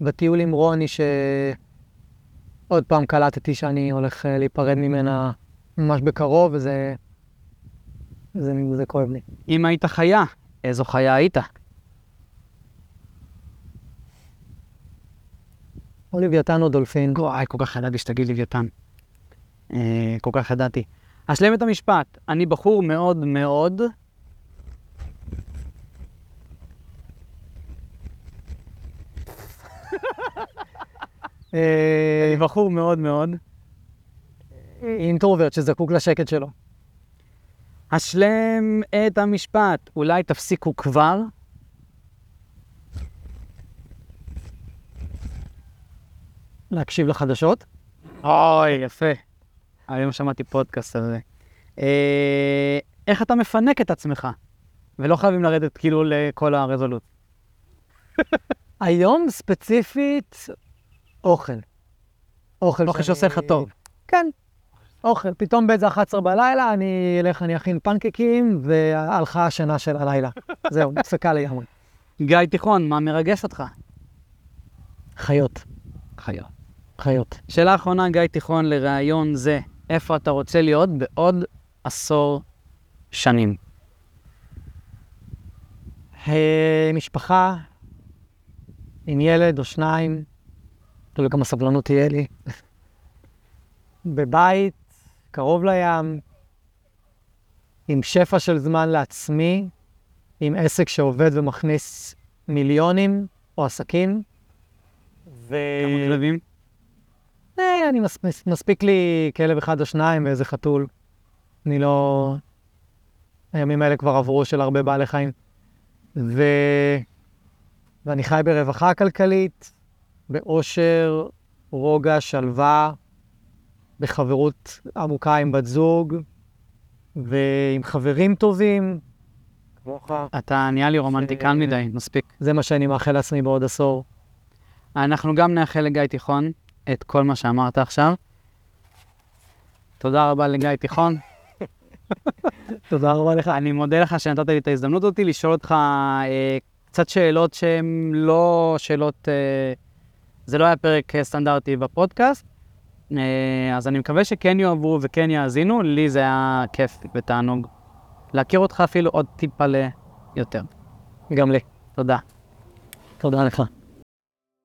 בטיול עם רוני, שעוד פעם קלטתי שאני הולך להיפרד ממנה ממש בקרוב, וזה זה, זה כואב לי.
אם היית חיה, איזו חיה היית?
או לוויתן או דולפין.
וואי, כל כך ידעתי שתגיד לוויתן. אה, כל כך ידעתי. אשלם את המשפט. אני בחור מאוד מאוד...
אה,
אני בחור מאוד מאוד.
אינטרוברט שזקוק לשקט שלו.
השלם את המשפט. אולי תפסיקו כבר?
להקשיב לחדשות.
אוי, יפה. היום שמעתי פודקאסט על זה. אה, איך אתה מפנק את עצמך? ולא חייבים לרדת כאילו לכל הרזולוציה. [LAUGHS]
היום ספציפית, אוכל. אוכל,
אוכל שעושה לך טוב.
כן, אוכל. פתאום באיזה 11 בלילה אני אלך, אני אכין פנקקים, והלכה השינה של הלילה. [LAUGHS] זהו, נדפקה לגמרי.
גיא תיכון, מה מרגש אותך?
חיות,
חיות.
חיות.
שאלה אחרונה, גיא תיכון, לראיון זה, איפה אתה רוצה להיות בעוד עשור שנים?
אה, משפחה עם ילד או שניים, תלוי כמה סבלנות תהיה לי. [LAUGHS] בבית, קרוב לים, עם שפע של זמן לעצמי, עם עסק שעובד ומכניס מיליונים או עסקים. ו...
כמה כלבים?
אה, אני מס... מס- מספיק לי כלב אחד או שניים ואיזה חתול. אני לא... הימים האלה כבר עברו של הרבה בעלי חיים. ו... ואני חי ברווחה כלכלית, באושר, רוגע, שלווה, בחברות עמוקה עם בת זוג, ועם חברים טובים. כמוך.
אתה נהיה לי רומנטיקן
ש-
מדי, מספיק.
זה מה שאני מאחל לעצמי בעוד עשור.
אנחנו גם נאחל לגיא תיכון את כל מה שאמרת עכשיו. תודה רבה לגיא תיכון. [LAUGHS]
תודה רבה לך.
אני מודה לך שנתת לי את ההזדמנות אותי לשאול אותך אה, קצת שאלות שהן לא שאלות, אה, זה לא היה פרק אה, סטנדרטי בפודקאסט, אה, אז אני מקווה שכן יאהבו וכן יאזינו, לי זה היה כיף ותענוג להכיר אותך אפילו עוד טיפה יותר.
גם לי.
תודה.
תודה לך.